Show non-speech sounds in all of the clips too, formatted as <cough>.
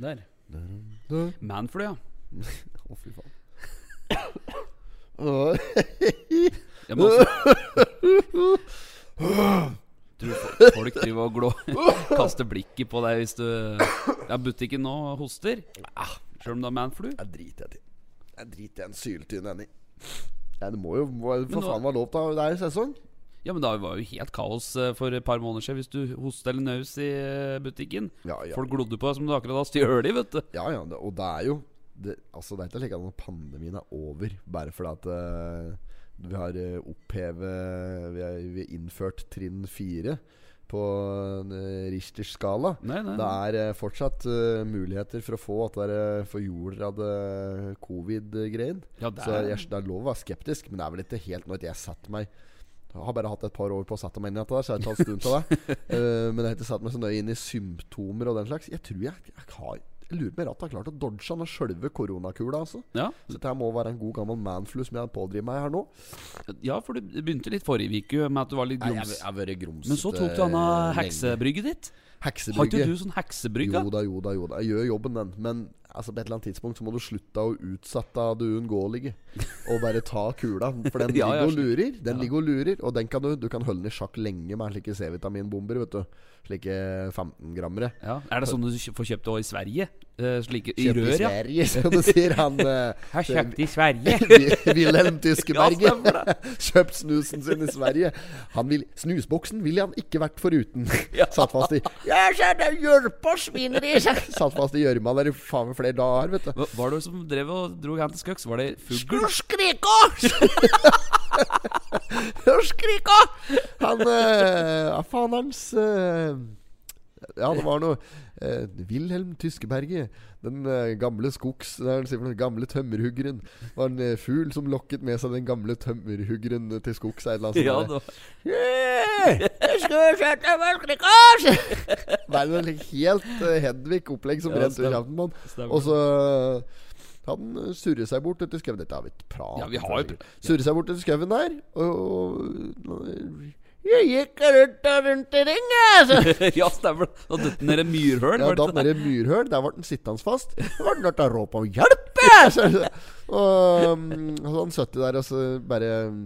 Der. Manflu, ja. <laughs> Å, fy faen. <coughs> Jeg må også <coughs> Tror fo- folk driver og glå <coughs> kaster blikket på deg hvis du Ja, butikken nå hoster. Ah, Sjøl om du har manflu. Jeg driter jeg til. Jeg driter jeg en syltynn Henning. Ja, det må jo må, for nå- faen være lov til å Det er jo sesong. Ja, men det var jo helt kaos eh, for et par måneder siden hvis du hosta eller naus i eh, butikken. Ja, ja. Folk glodde på deg som du akkurat har stjålet, vet du. Ja, ja, og det er jo det, Altså, det er ikke slik at pandemien er over bare fordi at uh, vi har opphevet Vi har vi har innført trinn fire på Richters skala. Nei, nei. Det er fortsatt uh, muligheter for å få at det er forjordede covid-greien. Ja, det Så er- jeg, det er lov å være skeptisk, men det er vel ikke helt at jeg setter meg Jeg har bare hatt et par år på å sette meg inn i dette, der, så jeg har tatt stund til det. uh, <laughs> men jeg har ikke satt meg så nøye inn i symptomer og den slags. Jeg tror jeg, jeg har Jeg lurer på om jeg har klart å dodge den sjølve koronakula, altså. Ja. Så dette må være en god gammel manflu som jeg pådriver meg her nå. ja, for du begynte litt forrige uke med at du var litt Nei, jeg, grums. Men så tok du denne heksebrygget ditt. Har ikke du sånn heksebrygge? Jo da, jo da, jo da. Jeg gjør jobben, den. Men altså, på et eller annet tidspunkt så må du slutte å utsette det uunngåelige. Og bare ta kula. For den <laughs> Ja, ligger og lurer. Den Ja. ligger og lurer Og den kan du, du kan holde den i sjakk lenge med slike C-vitaminbomber. Vet du Slike 15-grammere. Ja. Er det sånn du får kjøpt det i Sverige? Eh, slike, I Kjøpt rør, ja? Sverige, som du sier han eh, Har kjøpt i Sverige. <laughs> Wilhelm Tyskeberget. <laughs> Kjøpt snusen sin i Sverige. Han vil, snusboksen ville han ikke vært foruten. Satt fast i Ja, så er det gjørpa svineri! Satt fast i gjørma der i faen meg flere dager, vet du. Hva var det som drev og dro hen til skøks? Var det fugl? Skrika! Skrika! <laughs> Han eh, faen hans eh, Ja, det var noe eh, Wilhelm Tyskeberget. Den eh, gamle skogs... Den gamle tømmerhuggeren. Var en eh, fugl som lokket med seg den gamle tømmerhuggeren til skogs. et eller annet Ja, sånt det der. Jeg skal sette meg skrika! <laughs> Det er en helt eh, Hedvig-opplegg som Ja, rent ut stemmer. kjeften på han. Stemmer. Og så eh, han eh, surrer seg bort etter skauen. Dette har vi ikke pratet Ja, vi har jo pr- Surrer seg bort etter skauen der, og, og Jeg gikk rundt og rundt i ring, jeg. altså. <laughs> Ja, stemmer. Og dette nede myrhøl, Ja, datt det ned i myrhøl. Der ble han sittende fast. Da ble han å rope om hjelp! jeg. Så- Og um, så han sittet der og så bare um,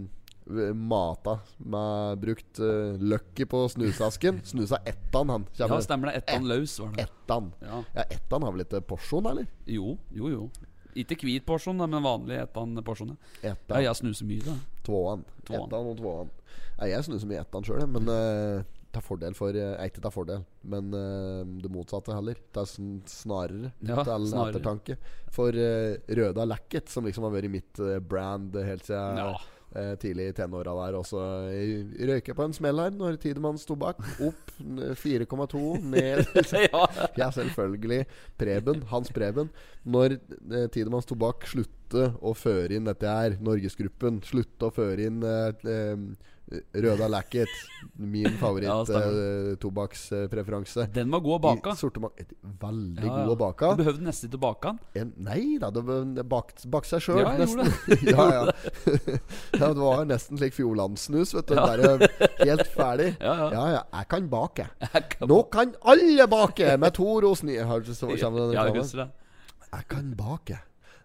mata med brukt uh, Lucky på snusasken. Snusa ettan, han. Ja, stemmer det. Ettan løs, var det. Ettan. Ja. Ja, ettan har vel ikke porsjon, eller? Jo, jo, jo. Ikke hvit porsjon, men vanlig ettan-porsjon. Ja, Ettan. jeg snuser mye, da. Tvåan. Ettan og tvåan. Nei, jeg snuser mye ettan sjøl, men uh, ta fordel for uh, Ikke ta fordel, men uh, det motsatte heller. Ta sn snarere Ja, til snarere. ettertanke. For uh, Røda Lacket, som liksom har vært mitt eh, brand helt siden Ja. Eh, tidlig i tenåra der. Og så røyker jeg på en smell her når Tidemann tobakk. bak. Opp 4,2, ned <laughs> ja. Ja, selvfølgelig. Preben. Hans Preben. Når eh, Tidemann tobakk bak, slutte å føre inn dette her. Norgesgruppen. Slutte å føre inn eh, eh, Røda Lacket. Min favoritt-tobakkspreferanse. Den var god å. Sortiment. Veldig Ja, ja. god å baka. Du behøvde nesten ikke å bake den. En, nei da, du bakt bak seg sjøl, Ja, nesten. <laughs> ja, ja. <laughs> ja, det var nesten slik Fjordlandsnus, vet du. Bare helt ferdig. <laughs> Ja, ja. ja, ja. Jeg kan bake. Jeg kan- Nå kan alle bake! Med to rosny... Har du så, kommer den Ja, jeg reklamen? Jeg kan bake.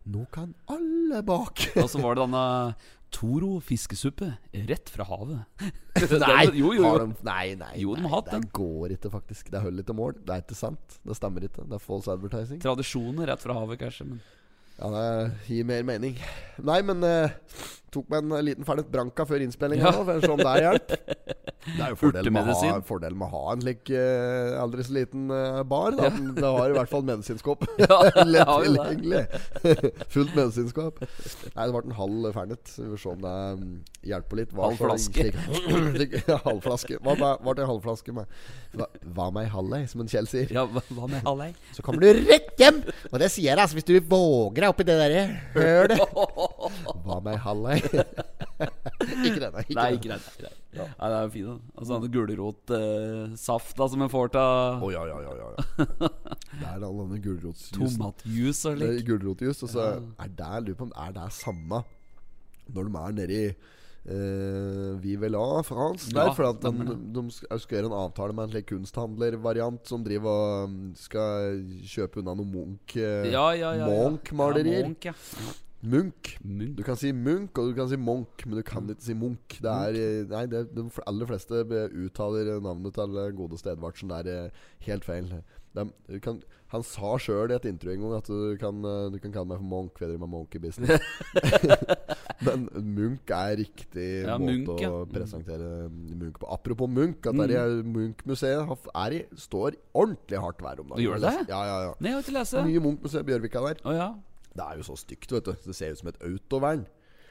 Nå kan alle bake. Og så var det denne Toro fiskesuppe rett fra havet. <laughs> Nei, jo, jo, jo. de, nei, nei, Jo, de nei, det den. går ikke, faktisk. Det holder ikke mål. Det er ikke sant. Det stemmer ikke. Det er false advertising. Tradisjoner rett fra havet, kanskje. Men Ja, det gir mer mening. Nei, men eh, tok meg en liten ferdig branka før innspillinga Ja. nå, for å se om det. <laughs> Det er jo fordelen med, ha- fordelen med å ha en slik uh, aldri så liten uh, bar. Da. Det har i hvert fall medisinskåp. <laughs> Ja, <laughs> Lett det. tilgjengelig. Fullt medisinskap. Nei, det ble en halv fernet. Vi får se om det mm, hjelper litt. Hva Halv flaske. <clears throat> ja, halv flaske. Hva hva en halv flaske med? Hva, hva med ei halv ei, som en Kjell sier? ja, hva, hva med halvei? Så kommer du rett hjem! Og det sier jeg altså hvis du våger deg oppi det derre hølet. Hva med ei halv ei? <laughs> ikke denne. Ikke Nei, ikke denne. Nei, Nei, det er jo fint. Og sånn gulrotsaft da, som en får til Å ja, ja, ja, ja, ja. <laughs> Det er all denne gulrotjuicen. tomatjuice og lik. Gulrotjus. Og så er det lurer på om er det samme når de er nedi Uh, Vive la France Ja, der. For at de, de skal skal gjøre en avtale med en slik kunsthandlervariant som driver og skal kjøpe unna noen Munch-malerier. Ja, ja, ja, ja. Ja, Munch, ja. Ja. Munch. Munch. Du kan si Munch og du kan si Monk, men du kan ikke si Munch. Det er, eh, nei, det, de aller fleste uttaler navnet til gode godeste Edvardsen der eh, helt feil. De, kan, han sa sjøl i et intervju en gang at du kan, eh, du kan kalle meg for Monk. Vedere med Monkey Business. <laughs> men Munch er riktig Ja, måte Munch, ja. å presentere Munch på. Apropos Munch, at Mm. der i Munch-museet er i, står ordentlig hardt vær om dagen. Gjør det? Ja, ja, ja. Nei, jeg har ikke lest det. Nye Munch-museet Bjørvika der. Å ja. Det er jo så stygt, vet du. Det ser ut som et autovern.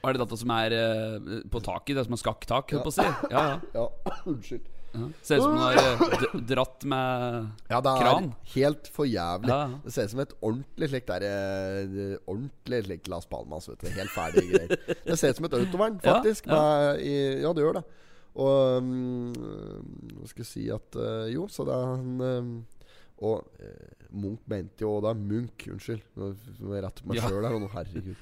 Er det dette som er eh, på taket? Det som er skakktak, å si? Ja, ja. Ja, <clears throat> unnskyld. ja. Ser ut som den har eh, d- dratt med Ja, det er Kran. helt for jævlig. Ja, ja. Det ser ut som et ordentlig slikt der eh, Ordentlig slikt Las Palmas, vet du. Helt ferdige greier. Det ser ut som et autovern, Ja, faktisk. ja. Med, i, ja, det gjør det. Og um, Hva skal jeg si at eh, Jo, så det er en um, Og eh, Munch mente jo da Munch, unnskyld. Nå er jeg rett på meg sjøl her. og nå, Herregud.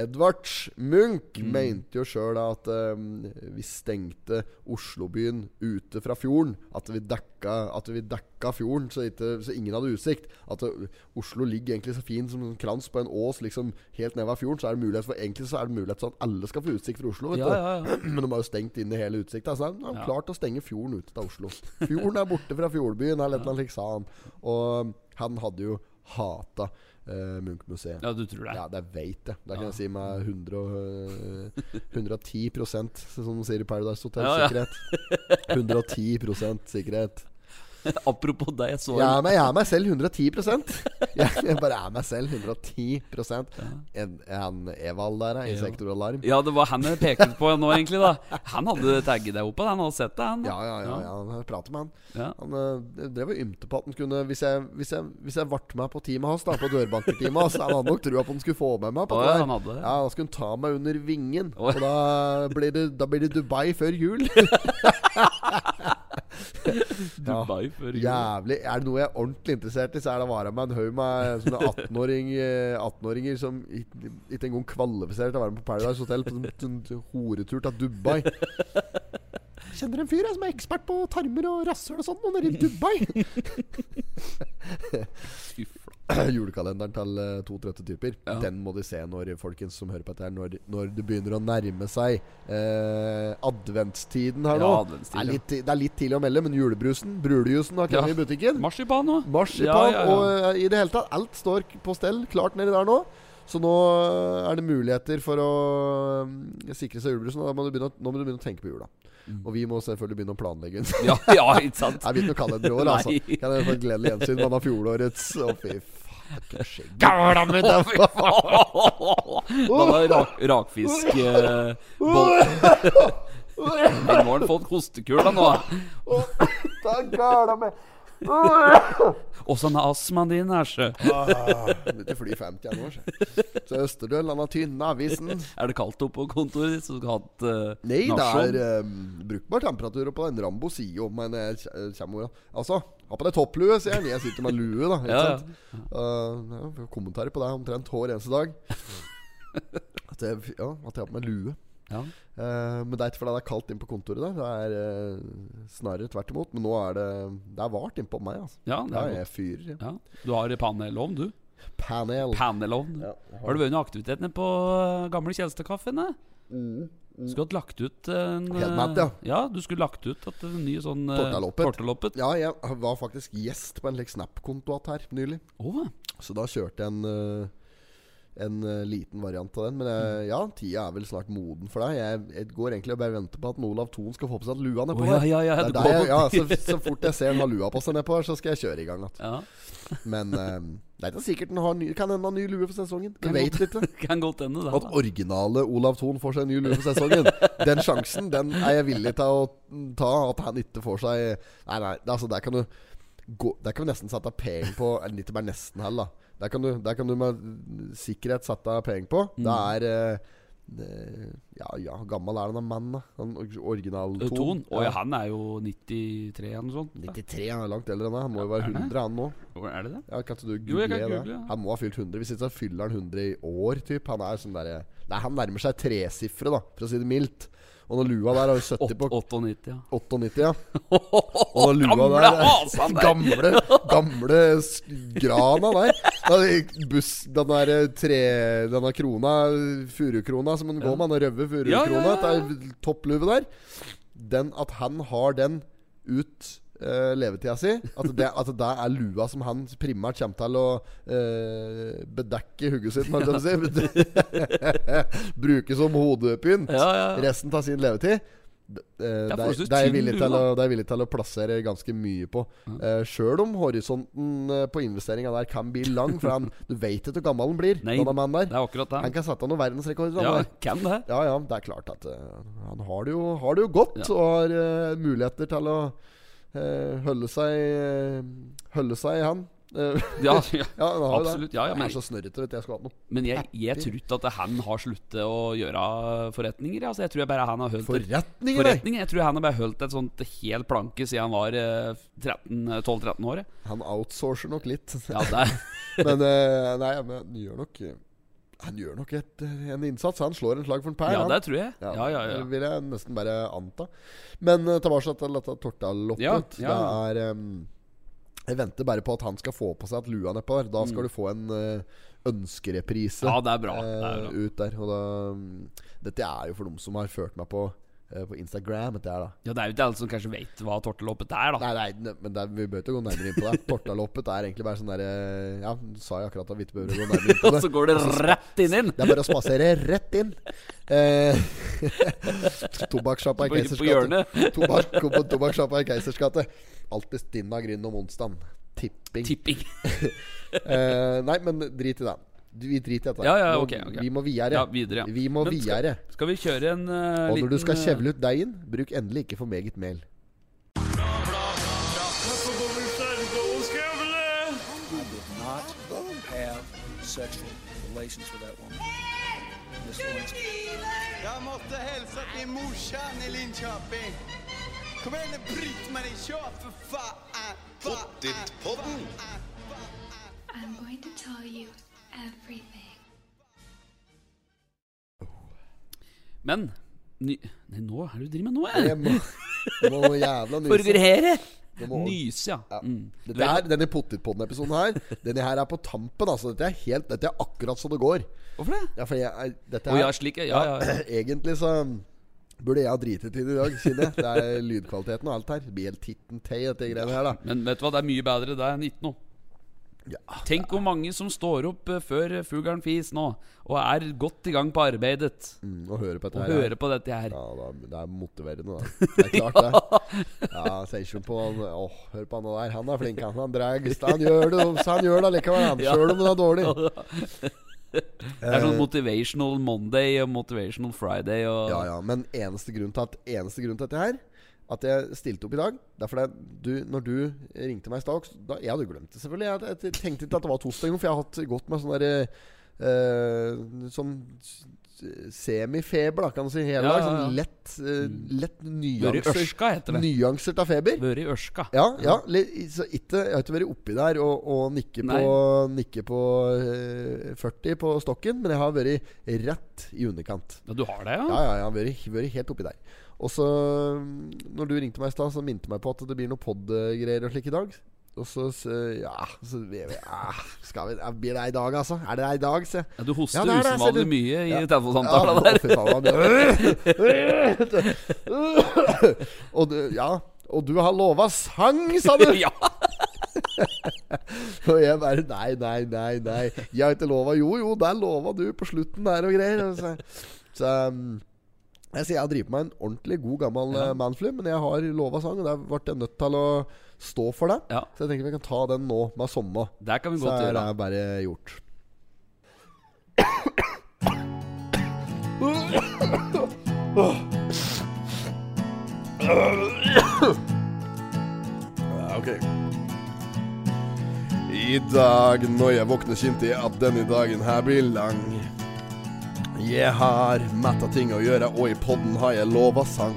Edvard Munch Mm. mente jo sjøl at um, vi stengte Oslobyen ute fra fjorden. At vi dekka, at vi dekka fjorden så, ikke, så ingen hadde utsikt. At uh, Oslo ligger egentlig så fint som en krans på en ås liksom helt ned ved fjorden. Så er det mulighet for Egentlig så er det mulighet for at alle skal få utsikt fra Oslo. Vet Ja, du. ja, ja. <clears throat> Men de har jo stengt inne hele utsikta. Så de har klart å stenge fjorden ute til Oslo. Fjorden er borte fra fjordbyen, eller noe slikt, sa han. Og han hadde jo hata uh, Munch-museet. ja, du tror det? Ja, det veit jeg. Det kan Ja. jeg si med 100, og, øh, 110% som de sier i Paradise Hotel. Ja. Sikkerhet. 110% sikkerhet. <laughs> Apropos deg, jeg så Jeg er, meg, jeg er meg selv 110 Jeg, jeg bare er meg selv 110 En, en Evald der, insektoralarm. i Ja. Sektor Alarm. Ja, det var han jeg pekte på nå, egentlig. da Han hadde tagget deg opp. Han hadde sett det, han. Ja, ja, ja, ja. Jeg prater med han. Ja. Han uh, drev og ymte på at han kunne Hvis jeg, hvis jeg, hvis jeg ble med på teamet hans, da på dørbankerteamet hans, han hadde nok trua på han skulle få med meg på det ja, han hadde. Ja, da skulle han ta meg under vingen. Og da blir, det, da blir det Dubai før jul. <laughs> <laughs> Dubai før jul. Jævlig Er det noe jeg er ordentlig interessert i, så er det å være med en haug med sånne 18-åring, eh, 18-åringer som ikke engang kvalifiserer til å være med på Paradise Hotel på en sånn horetur til Dubai. Jeg kjenner en fyr jeg, som er ekspert på tarmer og rasshøl og sånn, og nede i Dubai. Fy. <clears throat> Julekalenderen til eh, to trøtte typer. Ja. Den må de se når folkens som hører på dette her når, når det begynner å nærme seg eh, adventstiden her Ja, nå. adventstid, det, er ja. litt, det er litt tidlig å melde, men julebrusen, brulejusen, har kommet Ja. i butikken. Marsipan òg. Marsipan Ja, ja, ja. og eh, i det hele tatt alt står på stell klart nedi der nå. Så nå eh, er det muligheter for å eh, sikre seg julebrusen. Og må begynne, å- nå må du begynne å tenke på jula. Mm. Og vi må selvfølgelig begynne å planlegge. Ja, ja, ikke sant? <laughs> Jeg vet ikke noe kalender i år, altså. Kan jeg få et gledelig gjensyn med fjorårets Å, fy Gæla mi, da! Fy faen! Rak, rakfisk eh. Nå har han fått hostekula nå. Da gæla mi Åssen er astmaen din, her, sjø? Begynte å fly 50 nå, sjø. Så Østerdøl, han har tynne avisen. Er det kaldt oppe på kontoret ditt, så du hatt uh, Nei, det er um, brukbar temperatur på den. Rambo sier jo, men jeg kommer Altså, ha på deg topplue, sier han. Jeg sitter med lue, da. Ikke Ja, ja. sant? Uh, ja, har kommentarer på det omtrent hver eneste dag. <laughs> At jeg, ja, at jeg har på meg lue. Ja. Uh, men det er ikke fordi det er kaldt inn på kontoret der. Det er uh, snarere tvert imot. Men nå er det Det er vart innpå meg, altså. Ja, det Ja, er jeg fyrer. Ja. ja. Du har panelovn, du. Panel. Panelovn. Ja, Har du vært under aktivitetene på eh, gamle Kjelstadkaffen? Eh? Mm. Du skulle hatt lagt ut en Headmat, Helt natt, ja. Ja, du skulle lagt ut at en ny sånn eh, Tortaloppet. Tortaloppet. Ja, jeg var faktisk gjest på en like, Snap-konto her nylig. Oh. Så da kjørte jeg en eh, En eh, liten variant av den. Men jeg, ja, tida er vel snart moden for deg. Jeg, jeg går egentlig og bare venter på at Olav Thon skal få på seg lua nedpå oh, ja, her. ja, ja, er der jeg, ja så, så fort jeg ser han har lua på seg nedpå her, så skal jeg kjøre i gang igjen. ja. Men eh, det er ikke sikkert den har ny, kan hende ha ny lue for sesongen. Kan vet ikke. <laughs> Kan godt ende, da. At originale Olav Thon får seg en ny lue for sesongen. <laughs> Den sjansen den er jeg villig til å ta. At han ikke får seg Nei, nei, altså, der kan du gå, Der kan vi nesten sette penger på Eller ikke bare nesten heller, da. Der kan, du, der kan du med sikkerhet sette penger på. Mm. Det er eh, det, Ja, ja, gammel er den mannen, da? Han original Ton. Thon. Ton. Å ja, han er jo 93 eller noe sånt. 93, han er langt eldre enn deg. Han må jo være Er 100, han nå. Er det det? Ja, kan ikke du Jo, google, jeg kan det? ja. Han må ha fylt 100. Hvis ikke så fyller han 100 i år, typ. Han er sånn derre Nei, han nærmer seg tresifre, da, for å si det mildt. Og når lua der har jo 70 på 98, ja. 98, ja. <laughs> Og når lua Gamle der hasen der! Gamle, gamle grana der. Den, Buss, den der eh, tre Denne krona, furukrona som den går med, den røde furukrona, Ja, ja, ja, ja. det topplue der. Den At han har den ut eh, levetida si. At det, at det er lua som han primært kommer til å uh, bedekke hugget sitt med, si. <laughs> Bruke som hodepynt Ja, ja. resten av sin levetid. Eh, Det er, det er jeg villig til å, er villig til plassere ganske mye på. Uh, Sjøl om horisonten på investeringa der kan bli lang. For han, du vet ikke hvor gammel han blir. Nei, Han kan sette noen verdensrekorder. Ja, kan det. Ja, ja, det er klart at uh, han har det jo, har det jo godt Ja. og har uh, muligheter til å eh, holde seg Hølle Holde seg, han. Eh, <laughs> <laughs> Ja, ja. ja, Absolutt, ja, men- er så snørrete, vet. Jeg skulle hatt noe. Men jeg, jeg tror ikke at han har sluttet å gjøre forretninger. Altså, jeg tror bare han har holdt Forretninger, forretninger. Jeg tror han har bare holdt et sånt helt planke siden han var eh, 13 12-13 år. Han outsourcer nok litt. Ja, det <laughs> Men eh, nei, men gjør nok Han gjør nok et, en innsats. Han slår en slag for en pæl. ja, han. det tror jeg. Ja, ja, ja. Det vil jeg nesten bare anta. Men uh, tilbake til dette tortaloppet. Ja, ja. Det er um, Jeg venter bare på at han skal få på seg at lua nedpå der. Da skal du få en uh, ønskereprise Mm. Ja, det er bra. Det er eh, bra. ut der. Og da um, Dette er jo for dem som har ført meg på, eh, på Instagram. Dette er da Ja, Det er jo ikke alle som kanskje vet hva torteloppet er, da. Nei, nei, ne- men er, vi bør ikke gå nærmere inn på det. <laughs> Tortaloppet er egentlig bare sånn derre Ja, du sa jo akkurat at vi ikke behøver å gå nærmere inn <laughs> på det. Og så går det rett inn inn! Det er bare å spasere rett inn. Eh, <laughs> Tobakkssjappa i Keisersgate. Tobakkssjappa i Keisersgate. Alltid stinn stinna grunn om onsdagen. Tipping. Tipping. uh, nei, men drit i det. Du, Vi driter i dette. Ja, ja, Nå- ok, ok. Vi må videre. Ja, videre, ja. Vi må Men skal- videre. Skal vi kjøre en uh, Og liten når du skal eh, kjevle ut deigen, bruk endelig ikke for meget mel. I did not have sexual relations with that woman. Miss Lewinsky. Jag måste hälsa till morsan i Linköping. Kom igen nu Britt-Marie, kör för fan! Pottit-podden! I'm going to tell you everything. Men ny, Nei, nå er det du driver med nå, jeg. Må, må jævla nyse. Forvirrere! Nyse, ja. Ja. Mm. Dette her, denne Pottitpodden-episoden her Denne her er på tampen. Altså Dette er helt Dette er akkurat så det går. Hvorfor det? Ja, for jeg, er- dette Å oh, ja, slik, ja. ja. <clears throat> Egentlig så burde jeg ha dritet i det i dag, kjenner jeg. Det er lydkvaliteten og alt her. Blir helt titten tei, dette greiene her, da. Men vet du hva, det er mye bedre det enn ikke noe. Ja, Tenk hvor mange som står opp eh, før fuglen fis nå, og er godt i gang på arbeidet. mm, Å høre på dette Og her. hører på dette her. Ja, da, det er motiverende, da. Det er klart, det. <laughs> Ja, Ser ikke på han Åh, hør på han der. Han er flink, han. Han drar Han gjør det, han gjør det likevel, han. <laughs> Ja. Sjøl om det er dårlig. Det er sånn motivational Monday og motivational Friday og Ja, ja, men eneste grunn til at Eneste grunn til dette her At jeg stilte opp i dag Det er fordi du, når du ringte meg i stad da, Jeg hadde glemt det selvfølgelig Jeg, jeg tenkte ikke at det var torsdag For jeg har hatt gått med sånn der eh, Sånn Semifeber da, kan du si Hele Ja, dag, sånn lett uh, Lett nyanser ørska, heter det. Nyanser av feber Vært i ørska. ja, ja så ikke, Jeg har ikke vært oppi der og, og nikke Nei. på, nikke på uh, 40 på stokken Men jeg har vært rett i underkant Ja, du har det, ja? ja, ja, jeg har vært, vært helt oppi der. Og så, mm, når du ringte meg i stad, så minte meg på at det blir noe pod-greier og slik i dag. Og så, så Ja, så ja, skal vi, Blir det i dag, altså? Er det i dag, se? Ja, du hoster Ja, usedvanlig du. mye i Ja. telefonsamtalen Ja, der. Ja, <laughs> og, du, ja, og du har lova sang, sa du! <laughs> ja. <laughs> Og jeg bare Nei, nei, nei. nei Jeg har ikke lova Jo, jo, der lova du på slutten der og greier. Så, så um, jeg sier jeg driver på meg en ordentlig god gammel Ja. Manfly, men jeg har lova sang, og der ble jeg nødt til å stå for det. Ja. Så jeg tenker vi kan ta den nå, med samme. Der kan vi Så godt er gjøre. det bare gjort. Ok. I dag når jeg våkner, kjente jeg at denne dagen her blir lang. Jeg har metta ting å gjøre, og i podden har jeg lova sang.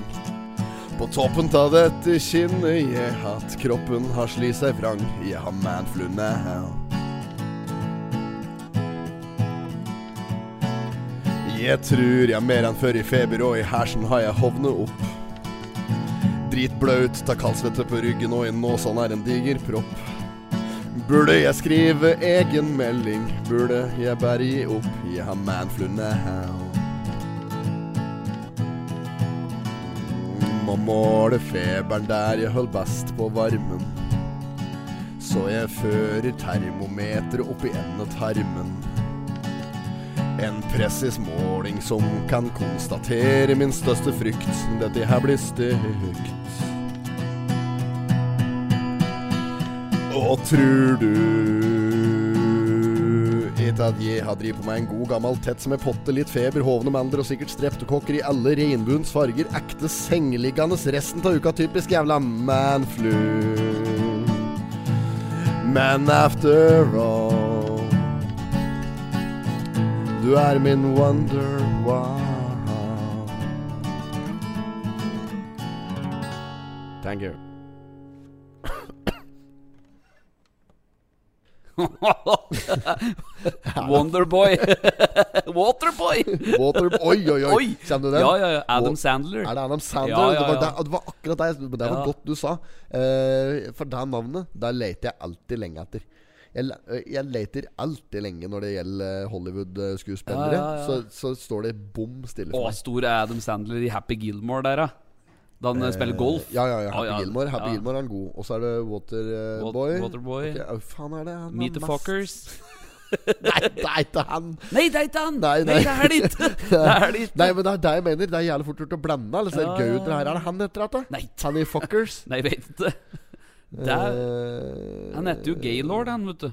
På toppen av dette kinnet jeg at kroppen har sli seg vrang. Jeg har manflu now. Jeg tror jeg mer enn før i feber og i hersen har jeg hovnet opp. Dritblaut, tar kaldsvette på ryggen og i nåsen er en diger propp. Burde jeg skrive egen melding? Burde jeg bare gi opp? Jeg har manflu now. Må måle feberen der jeg holder best på varmen. Så jeg fører termometeret opp i endetarmen. En presis måling som kan konstatere min største frykt. Dette her blir stygt. Og tror du ikke at jeg har drevet på meg en god gammel tett som er potte, litt feber, hovne mandler og sikkert streptokokker i alle regnbuens farger, ekte sengeliggende resten av uka, typisk jævla manflu. Men after all Du er min wonder wow. Thank you. <laughs> Wonderboy. Waterboy. <laughs> Water... Oi, oi, oi. Oi. Kjenner du den? Ja, ja, ja. Adam Sandler. Er det Adam Sandler? Ja, ja, Det, var ja. det, det var akkurat det Det var Ja. godt du sa. Uh, for det navnet, der leter jeg alltid lenge etter. Jeg, eh, jeg leter alltid lenge når det gjelder Hollywood-skuespillere. Ja, ja, ja. så, så står det bom stille Å, for meg. stor er Adam Sandler i Happy Gilmore der, da. Da han eh, spiller golf. Ja, ja, ja. Happy oh, ja. Gilmore Happy Ja. Gilmore er han god. Og så er det Waterboy. Wat- Boy Waterboy. Ok, Hva faen er det? han Meet the fuckers. <laughs> Nei, det er ikke han! Nei, det er ikke han! Nei, Nei, nei. det er det ikke! <laughs> Det er det ikke. Nei, men det er det jeg mener. Det er jævlig fort gjort å blande. Eller så er Ja, gøy ut det her. Er det han heter det? Nei, Han i Fuckers? nei, jeg vet ikke. Det er, Eh, han heter jo Gaylord, han, vet du.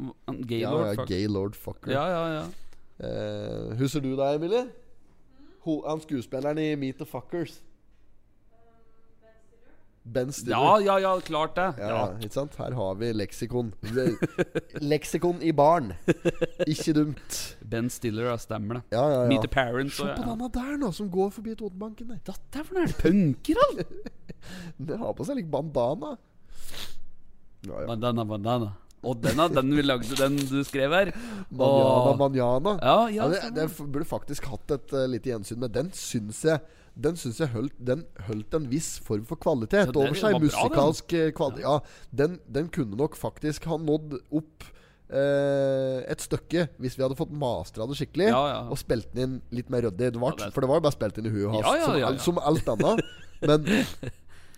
Han, Ja, Gaylord, ja, fuck. Gaylord Fucker. Ja, ja, ja. Uh, husker du deg, Emilie? Ho, han skuespilleren i Meet the Fuckers. Ben Stiller. Ja, ja, ja, klart det. Ja, Ja. ikke sant? Her har vi leksikon. <laughs> Leksikon i barn. Ikke dumt. Ben Stiller, ja, stemmer det. Ja, ja, ja. Meet the Parents. Se Og, på denne der, nå, som går forbi Totenbanken. Dette er for noe? Er punker, han! <laughs> Den har på seg litt bandana. Ja, ja. Bandana, bandana. Og den, den vi lagde, den du skrev her. Manjana, Åh. manjana. Ja, ja, Ja, det, det burde faktisk hatt et uh, lite gjensyn, med. den syns jeg Den syns jeg holdt, den holdt en viss form for kvalitet over seg. Musikalsk eh, kvalitet. Ja, den, den kunne nok faktisk ha nådd opp eh, et stykke hvis vi hadde fått mastra det skikkelig Ja, ja. og spilt den inn litt mer ryddig. For det var jo bare spilt inn i huet hans, som, som alt annet. Men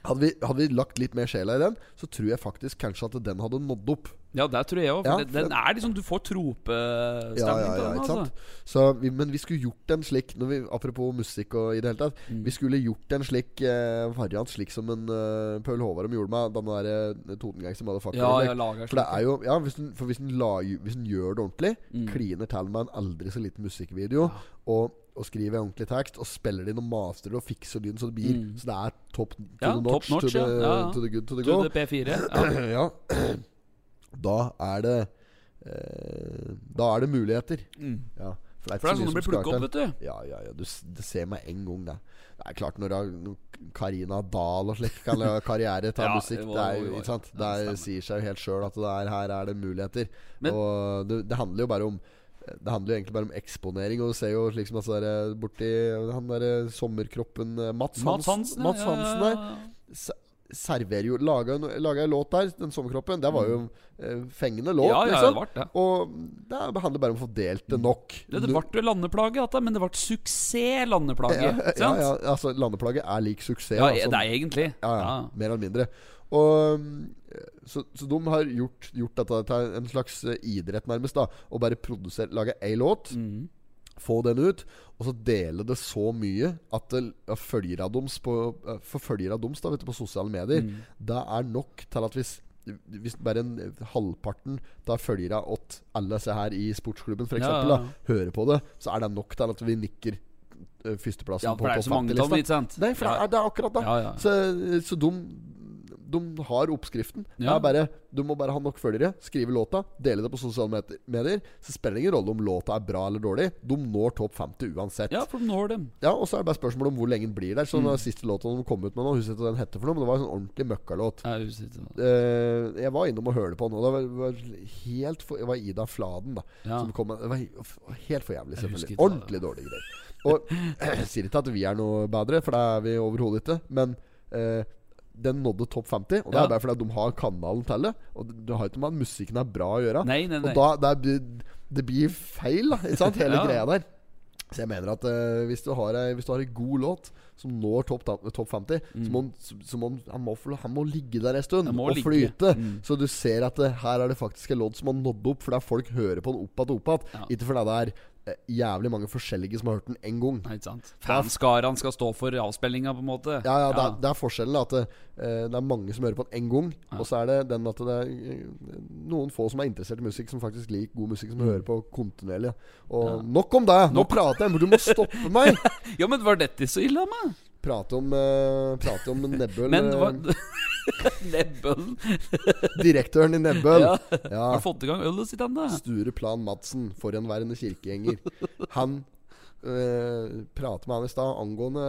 hadde vi, hadde vi lagt litt mer sjela i den, så tror jeg faktisk kanskje at den hadde nådd opp. Ja, det tror jeg òg. Ja, den, den er liksom Du får Ja, tropestemning ja, på ja, den. ikke Altså. sant? Så vi, men vi skulle gjort en slik vi, Apropos musikk og i det hele tatt. Mm. Vi skulle gjort en slik eh, variant slik som en uh, Paul Håvard gjorde med den der uh, Totengang som hadde fucka Ja, jeg lager For det er jo Ja, hvis den, for hvis den, la, hvis den gjør det ordentlig, Mm. kliner til med en aldri så liten musikkvideo, og, og skriver ordentlig tekst, og spiller det inn og masterer og fikser lyden så det blir Mm. Så det er top to Ja, the notch, notch, to, the, ja. Ja. to the good to the To go. the P4. Ja. <clears throat> <clears throat> Da er det eh, Da er det muligheter. Mm. Ja, for det er, For det er sånn det blir plukka opp, vet du. Ja, ja, ja, du, det ser meg en gang, det. Det er klart, når når Karina Dahl og slik kan lage <laughs> karriere ta Ja, musikk, det er jo ikke sant Det er, det sier seg jo helt sjøl at det er, her er det muligheter. Men- og det, det handler jo bare om det handler jo egentlig bare om eksponering. Og du ser jo liksom altså, der, borti han derre sommerkroppen eh, Mats, Mats Hans- Hansen. Mats Hansen der ja, ja. se- serverer jo Laga en, låt der, den sommerkroppen. Det var jo eh, fengende låt, Mm. Ja, ja, liksom. det ble det. Og det handler bare om å få delt det nok. Det, det ble landeplage, men det ble suksess landeplage. ja, altså landeplage er lik suksess. Ja, altså. det er egentlig. mer eller mindre. Og så, så de har gjort, gjort dette til en slags eh, idrett, nærmest. da Å bare produsere, lage én låt, Mm. få den ut, og så dele det så mye at ja, følgere av deres på, for følgere deres da, vet du, på sosiale medier Mm. Det er nok til at hvis hvis bare en halvparten av følgerne til alle disse her i sportsklubben for eksempel, ja, ja. da, hører på det, så er det nok til at vi nikker eh, førsteplassen Ja, på topp så mange av 50-lista. ikke sant? Nei, for det er, det er akkurat det. Ja, ja. Så, så de, de har oppskriften. Ja. bare, du må bare ha nok følgere, skrive låta, dele det på sosiale medier. Så spiller det ingen rolle om låta er bra eller dårlig. De når topp 50 uansett. Ja, for de når dem. Ja, Og så er det bare spørsmålet om hvor lenge den blir der. Så Mm. den siste låta de kom ut med nå, husker ikke hva den heter for noe, men det var en sånn ordentlig møkkalåt. Jeg er usikker. Eh, jeg var innom og hørte på den, og det var, helt for, Det var Ida Fladen, da. Ja. Som kom med, det var helt for jævlig, selvfølgelig. Ordentlig dårlige greier. Og <clears throat> jeg sier ikke at vi er noe bedre, for det er vi overhodet ikke. Men eh, den nådde topp 50, og det Ja. er bare fordi de har kanalen til det. Og det, det har ikke med at musikken er bra å gjøre. Nei, nei, nei. Og da det, det blir feil, da. Ikke sant? Hele <laughs> Ja. greia der. Så jeg mener at uh, hvis, du har hvis du har en god låt som når topp topp 50, så må, han- så, må han, må, han må ligge der en stund og ligge. flyte. Mm. Så du ser at det, her er det faktisk en låt som har nådd opp, fordi folk hører på den opp igjen og opp igjen. Ja. Ikke fordi det er eh, jævlig mange forskjellige som har hørt den én gang. Nei, ikke sant. Fanskaraen skal stå for avspillinga, på en måte. Ja, ja, det, er, det er forskjellen at det, eh, det er mange som hører på den én gang. Ja. Og så er det den at det er eh, noen få som er interessert i musikk, som faktisk liker god musikk, som hører på kontinuerlig. Og Mm. Ja. nok om det! Nå Nok. prater jeg, du må stoppe meg! <laughs> Ja, men var dette så ille av meg? Prate om, uh, prate om <laughs> Nebbøl. Men hva <laughs> eh, Nebbølen. direktøren i Nebbøl. Ja. Ja. Har fått i gang ølet sitt ennå? Sture Plan Madsen, forhenværende kirkegjenger. Han øh, prater med han i stad angående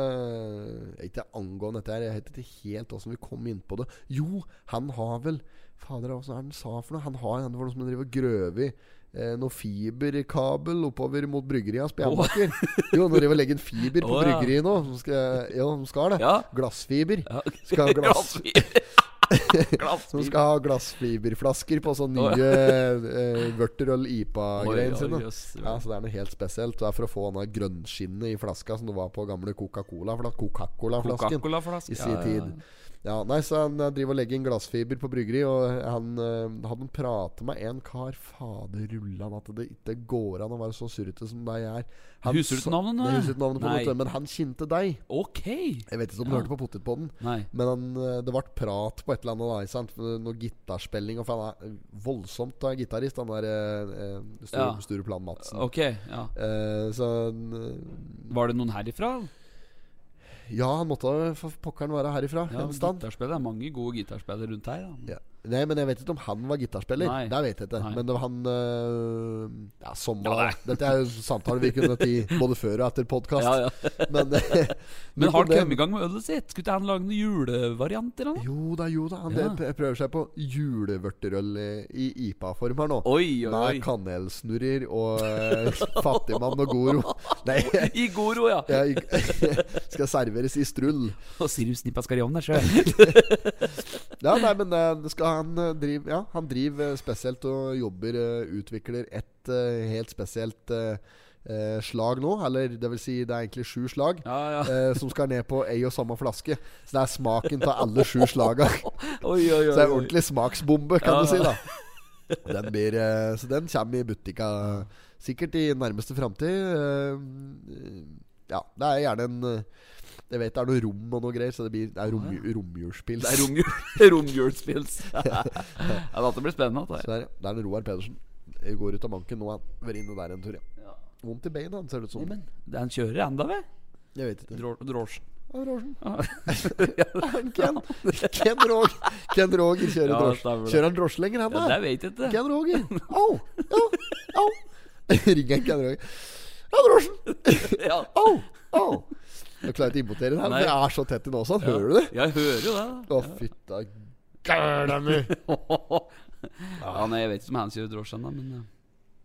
Ikke angående dette her, jeg vet ikke helt åssen vi kom inn på det. Jo, han har vel Fader, hva er det han sa for noe? Han har en som driver og grøver eh, noe fiberkabel oppover mot bryggeriet hans på Jernbaker. Jo, nå driver legger en fiber på oh, ja. bryggeriet nå. Som skal, ja, de skal det. Ja. Glassfiber. Ja. Skal ha glass. <laughs> Som skal ha glassfiberflasker på sånne nye eh, Vørterøl IPA-greiene sine. Ja, så Det er noe helt spesielt. Det er for å få denne grønnskinnet i flaska som det var på gamle Coca-Cola-flasken Coca-Cola-flaske. i sin tid. Ja, nei, så Han eh, driver og legger inn glassfiber på bryggeri, og han uh, hadde pratet med en kar Fader rullan at det ikke går an å være så surrete som deg er. Han Husker du navnet? Nei, husker navnet på Nei. Måte, men han kjente deg. Ok. Jeg vet ikke om du Ja. hørte på Potetpodden. Men han, eh, det ble prat på et eller annet da, sant? Noe gitarspilling. Og for han er voldsomt uh, gitarist, han der uh, Sture, Ja. Sture Plan Madsen. Ok, ja. uh, så eh, Var det noen herifra? Ja, han måtte for pokkeren være herifra. Ja, en stand. Det er mange gode gitarspillere rundt her. Da. Ja. Nei, men jeg vet ikke om han var gitarspiller. Nei. Det vet jeg ikke. Nei. Men det var han øh, Ja, som Ja, Dette er jo samtaler vi kunne hatt i <laughs> både før og etter podkast. Ja, ja. <laughs> Men, <laughs> eh, Men har han kommet i gang med ølet sitt? Skulle ikke han lage noen julevarianter? noe? Jo da, jo da. Han Ja. prøver seg på julevørterøl i, i IPA-form her nå. Oi, oi, Med oi. kanelsnurrer og uh, fattigmann og goro. Nei, I Goro, ja. skal serveres i strull. Og sirupsnippa skal i ovnen, sjø. Ja, nei, men eh, han eh, drive Ja, han driver eh, spesielt og jobber Utvikler et helt spesielt eh, slag nå. Eller det vil si, det er egentlig sju slag. Ja, ja. eh, som skal ned på ei og samme flaske. Så det er smaken av alle sju slaga. <laughs> Oi, oi, oi. Så det er ordentlig smaksbombe, kan Ja, du si. da den blir, eh, Så den kommer i butikka sikkert i nærmeste framtid. Eh, ja, det er gjerne en Jeg vet det er noe rom og noe greier, så det blir Det er rom, romjulspils. Det er romjul, romjulspils. <laughs> ja, dette blir spennende. Så det er, <laughs> det er en Roar Pedersen. Jeg går ut av banken nå. Han vært inne der en tur. Ja. Ja. Vondt i beina, han ser det ut som. Men det er en kjører enda, vel? Jeg vet ikke. Drosjen. Ja, Roarsen. <laughs> Ken, Ken, Roger. Ken Roger kjører Ja, drosje. Kjører han drosje lenger, han Ja, det vet jeg ikke. Ken Roger. Au! Au! Au! Ringer Ken Roger. Ja, drosjen! Ja. Au! Au! Jeg klarer ikke å importere den her, Nei. er så tett i nåsa. Hører du det? Jeg hører jo det. Å, fytta gæla mi. <laughs> Ja, nei, Jeg vet ikke om han kjører drosje ennå, men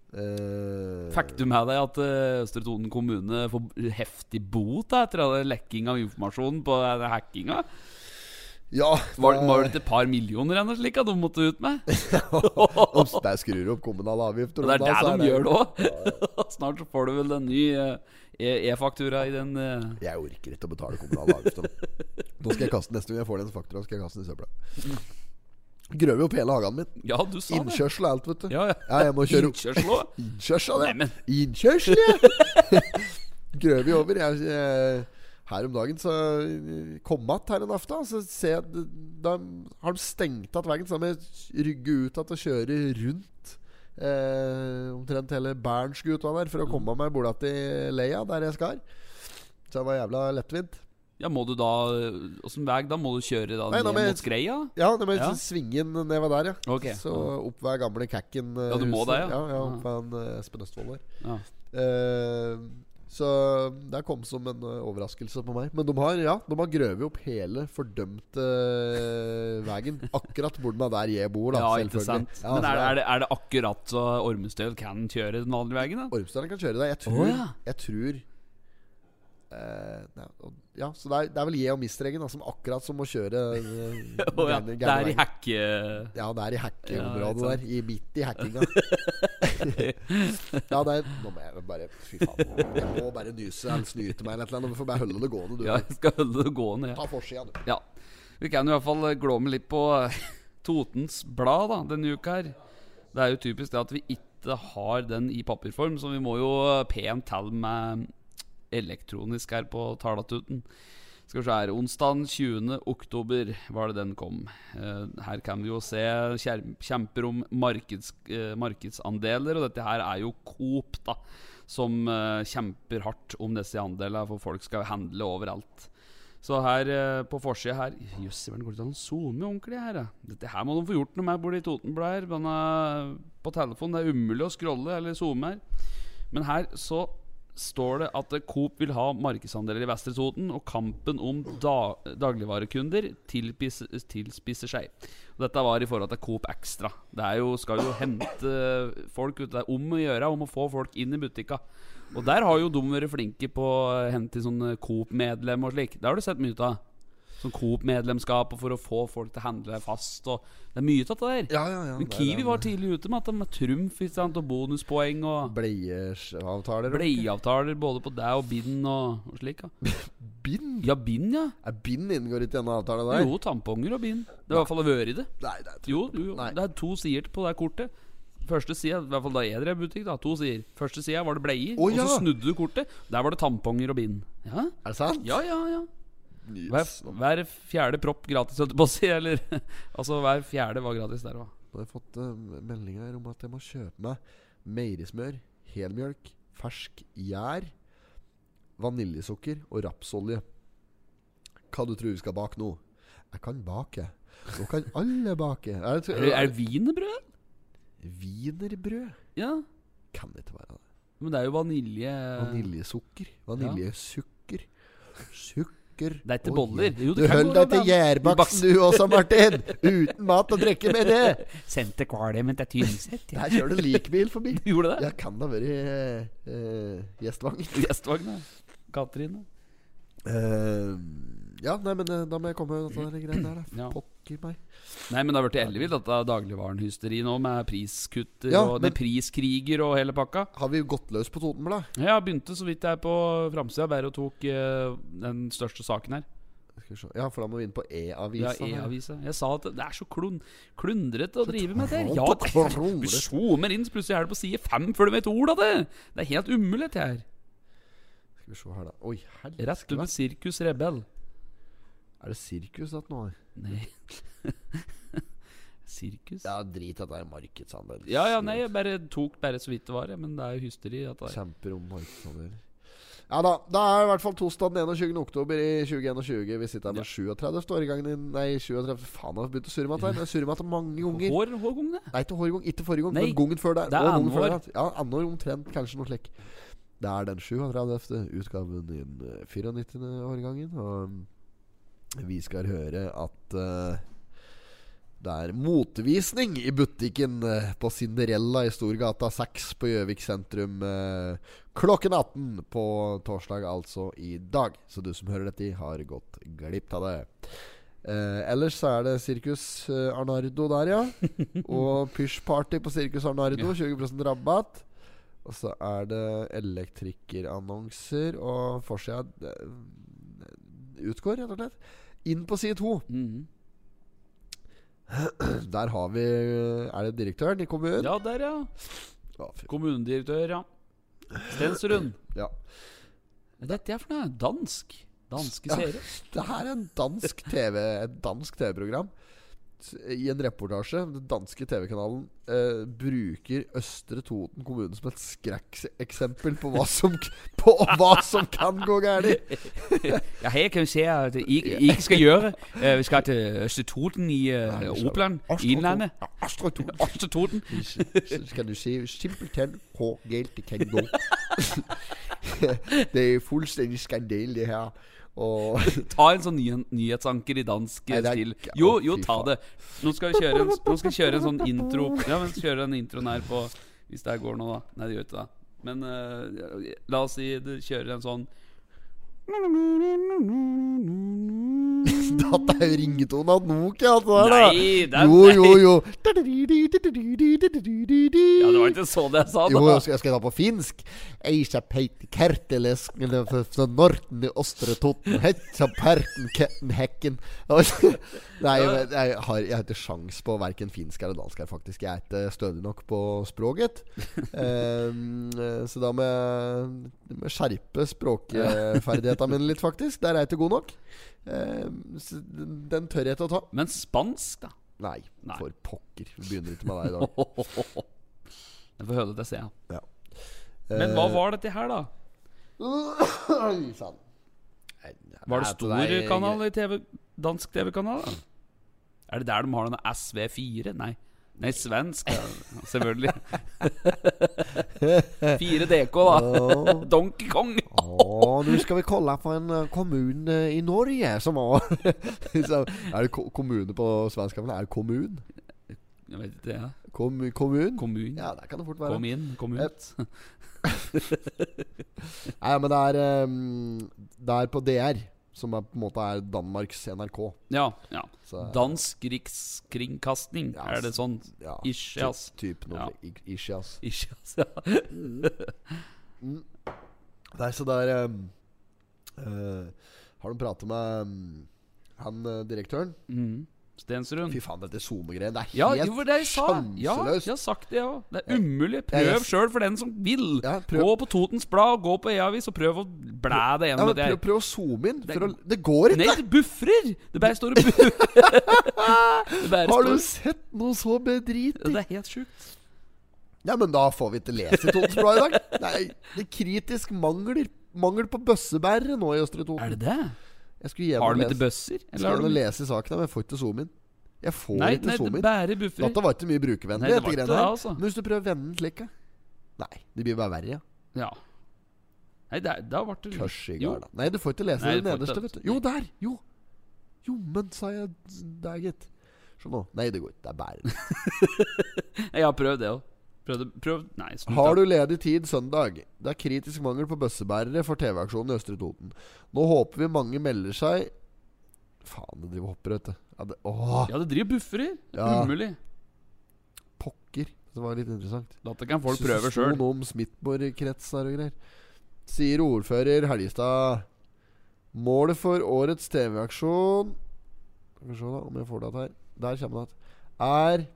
Uh, Fikk du med deg at eh, Østre Toten kommune får heftig bot etter lekking av informasjon på eh, hackinga? Ja. Var, var det et par millioner eller slik at de måtte ut med? <laughs> de skrur opp kommunale avgifter. Det er det de gjør nå. <laughs> Snart så får du vel en ny eh, e- e-faktura i den uh... Jeg orker ikke å betale kommunale avgifter. Nå skal jeg kaste Neste gang jeg får den faktura, skal jeg kaste den i søpla. Grøver opp hele hagen min. Ja, du sa. Innkjørsel og alt, vet du. Ja, ja. Ja, jeg må kjøre Innkjørsel òg? <laughs> Innkjørsel, ja! Grøver over. Jeg, jeg, her om dagen så kom jeg att her en aften. Så ser jeg Da har de stengt igjen veien, så da må jeg rygge ut igjen og kjører rundt. Eh, omtrent hele Bernsguta der for å komme meg bort til Leia, der jeg skal. Så det var jævla lettvint. Ja, må du da Åssen vei da? Må du kjøre da Nei, ned med, mot Skreia? Ja, det må jeg Ja. svinge inn nedover der, ja. Okay. Så opp ved gamle Kakken. eh, Ja, du må det, ja. ja. Ja, opp ved en, eh, Espen Østfold der. Ja. Eh, så det kom som en eh, overraskelse på meg. Men de har ja, de har grøvet opp hele fordømte uh, veien. Akkurat hvor den er der jeg bor, da. Ja, ikke sant. Ja, Men er, det- er, det, er det akkurat så Ormestøl kan kjøre den vanlige veien? Ormestøl kan kjøre det. Jeg tror, oh, ja. jeg tror uh, ja, så det er, det er vel jeg og Mistregen som akkurat som å kjøre <laughs> uh, oh, ja. Det er i hekke... Ja, det er i Ja, hackeområdet ikke der. I midt i hackinga. <laughs> ja, det er Nå må jeg bare Fy faen. Jeg må bare nyse eller snyte meg eller annet. Du får bare holde det gående, du. Ja, jeg skal holde det gående. Ja. Ta forsida, du. Ja. Vi kan i hvert fall glåme litt på eh, Totens Blad da, denne uka her. Det er jo typisk det at vi ikke har den i papirform, så vi må jo pent til med elektronisk her på Talatuten. Skal vi se her Onsdag 20. oktober var det den kom. Eh, her kan vi jo se kjemper om markeds, eh, markedsandeler, og dette her er jo Coop, da. Som eh, kjemper hardt om disse andelene, for folk skal handle overalt. Så her eh, på forsida her Jøss, går det an å zoome ordentlig her? da? Dette her må de få gjort noe med borti eh, på telefonen det er umulig å scrolle eller zoome her. Men her så står det at eh, Coop vil ha markedsandeler i Vestre Toten, og kampen om da dagligvarekunder tilpisser, tilspisser seg. Og dette var i forhold til Coop Extra. Det jo, skal jo hente folk ut. Det er om å gjøre om å få folk inn i butikka. Og der har jo de vært flinke på å hente sånn Coop-medlem og slik. Det har du sett mye av. Sånn Coop-medlemskap og for å få folk til å handle fast. Og det er mye av det der. Ja, ja, ja. Men Kiwi var tidlig ute med at de med trumf sant, og bonuspoeng og Bleieavtaler. bleieavtaler både på deg og bind og, og slik. Ja. <laughs> Bind? ja, bind, ja. Er bind inngår ikke i denne avtalen der? Jo, tamponger og bind. Det har i hvert fall vært i det. Nei, det er Jo, jo, Nei. det er to sider på det kortet. Første sida, i hvert fall da jeg drev butikk, da, to sider. Første sida var det bleier, Å, og så snudde du kortet. Der var det tamponger og bind. Ja, Er det sant? ja, ja. ja. Hver, hver fjerde propp gratis, holdt jeg på å si. Eller <laughs> altså, hver fjerde var gratis der òg. Nå har jeg fått uh, meldinger om at jeg må kjøpe meg meierismør, helmjølk, fersk gjær, vaniljesukker og rapsolje. Hva du tror vi skal bake nå? Jeg kan bake. Nå kan <laughs> alle bake. Er det, Er, er wienerbrød? Wienerbrød? Ja. Kan det ikke være det. Men det er jo vanilje Vaniljesukker. Vaniljesukker. Sukker Det er ikke boller. Jo, Du det holder deg til gjærbaksten du også, Martin! Uten mat og drikke med det! <laughs> Sendte kvalmen til Tynset. Der kjører det likbil forbi. <laughs> Gjorde det? Ja, kan da være vært uh, Gjestvang? ja. Katrine. Eh, ja, nei, men eh, da må jeg komme med der greiene der. Ja. Pokker meg. Nei, men det har blitt ellevilt, dette dagligvarenhysteri nå, med priskutter Ja, og men- priskriger og hele pakka. Har vi gått løs på Totenblad? Jeg begynte så vidt jeg på framsida, bare og tok uh, den største saken her. Skal vi se. Ja, for da må vi inn på E-avisa. Ja, E-avisa. Jeg sa at det er så klun klundrete å drive med det. Ja, det er, vi zoomer inn, så plutselig er det på side fem før du vet ord av det. Det er helt umulig, dette her. Skal vi se her, da. Oi, Rett helvete. under Sirkus Rebell. Er det sirkus at nå? Nei <laughs> Sirkus? Ja, drit at det er markedsandel. Ja, ja, nei, jeg bare tok bare så vidt det var, men det er jo hysteri. At det er. Kjemper om markedsandel. Ja da. Da er i hvert fall torsdag den 21. oktober i 2021. Vi sitter her med 37. årgangen din Nei, 37. Faen, jeg har begynt å surre meg til. Jeg surrer med dette mange ganger. Hår, hårgong, det. Nei, ikke hårgong. Ikke forrige gang, men gangen før der. det er andre år Ja, andre år Ja, omtrent. Kanskje noe slik. Det er den 37. utgaven i den eh, 94. årgangen. Og vi skal høre at uh, det er motvisning i butikken uh, på Cinderella i Storgata 6 på Gjøvik sentrum uh, klokken 18 på torsdag, altså i dag. Så du som hører dette, har gått glipp av det. Ellers så er det Sirkus Arnardo der, ja. <laughs> Og pysjparty på Sirkus Arnardo. 20% rabatt. Og så er det elektrikerannonser, og forsida utgår, rett og slett. Inn på side to. Mhm. <clears throat> Der har vi Er det direktøren i kommunen? Ja, der, ja. Ja, Kommunedirektør, ja. Stensrud. ja. Dette er for noe? Dansk? Danske Ja. <laughs> Det her er en dansk TV Et dansk TV-program. I en reportasje Den danske TV-kanalen eh, bruker Østre Toten kommune som et skrekkeksempel på hva som <laughs> På hva som kan gå galt. <laughs> Ja, her kan vi se at I, ikke skal gjøre. Eh, vi skal til Østre Toten i eh, Opland, i Innlandet. Østre Toten. Østre Toten. <laughs> Så skal du se simpelthen hvor galt det kan gå. det er fullstendig skandale, det her. Og <laughs> Ta en sånn ny, nyhetsanker i dansk Nei, er stil. Jo, jo, ta det. Nå skal vi kjøre en, nå skal vi kjøre en sånn intro. Ja, men kjøre den introen her på Hvis det her går nå, da. Nei, det gjør ikke det. Men uh, la oss si du kjører en sånn <laughs> Dette er jo ringetonen av Nokia, Altså. Nei, det er Jo, jo, jo. Ja, det var ikke så det jeg sa, Jo, da. jeg skal, jeg skal ta på finsk. Eisa peiti kerteles fra Norten i Ostre Hetsa perten ketten hekken <laughs> Nei, jeg, jeg, har, jeg har ikke sjans på verken finsk eller dansk her, faktisk. Jeg er ikke stødig nok på språket. <laughs> Ehm, så da må jeg skjerpe språkferdighetene mine litt, faktisk. Der er jeg ikke god nok. Så den, tør jeg ikke å ta. Men spansk, da? Nei, Nei. for pokker. Vi begynner ikke med deg i dag. <laughs> Jeg får høre det til. Ja. Men hva var dette her, da? Oi sann. Var det stor er- kanal i TV, dansk TV-kanal? Er det der de har denne SV4? Nei. Nei, svensk. <laughs> Ja, selvfølgelig. Fire DK, da. Donkey Kong. Å, nå skal vi kolla på en eh, kommune i Norge som har <laughs> Er det ko kommune på svensk? Er det kommun? Jeg vet ikke, ja. Kom, kommun? Kommun. Ja, det kan det fort være. Kom inn, kom ut. <laughs> Nei, men det er um, Det er på DR, som er, på en måte er Danmarks NRK. Ja. ja. Så, Dansk rikskringkasting. Ja, Er det sånn? ja, Ish, ass. Typ noe Ja. Ish, ass. Ish, ass. Ja. <laughs> Nei, så det er um, uh, Har du pratet med um, han eh, direktøren? Mm. Stensrud. Fy faen, dette SoMe-greiet, det er Ja, helt jo, det er sjanseløst. Ja, jeg har sagt det, jeg òg. Det er umulig. Prøv ja, sjøl for den som vil. Ja, prøv. Gå på Totens Blad, gå på E-avis og prøv å blæ det Ja, gjennom. det prøv, er- prøv å zoome inn. Det- å, det går ikke! Nei, det buffrer! Det bare står og buffrer. <laughs> Har du sett noe så bedritig? Det er helt sjukt. Ja, men da får vi ikke lese Totens Blad i dag. Nei, det er kritisk mangler Mangel på bøssebærere nå i Østre Toten. Er det det? Har du med til bøsser? Eller har gjerne lese saken, men jeg får ikke zoom inn. Jeg får Nei, ikke nei, det inn. bare buffrer. Dette var ikke mye brukervennlig. Nei, det dette greiene det, her. altså. Men hvis du prøver å vende den slik. Nei, det blir bare verre. Ja. Ja. Nei, det er- da ble det Kørs i Jo. da Nei, du får ikke lese Nei, den nederste, vet du. Jo, der! Jo! Jo, men, sa jeg der, gitt. Se nå. Nei, det går ikke. Det er bæren <laughs> Jeg har prøvd det òg. Prøvd, prøv Nei, slutt. Har du ledig tid søndag? Det er kritisk mangel på bøssebærere for TV-aksjonen i Østre Toten. Nå håper vi mange melder seg Faen, det driver hopper, vet du. Ja, det, Ja, det driver buffrer. Det er Ja. Umulig. pokker. Det var litt interessant. Dette kan folk prøve så sto noe om Smithborg-krets og greier. Sier ordfører Helgestad. Målet for årets TV-aksjon Skal vi se da om jeg får det her. Der kommer det igjen. Er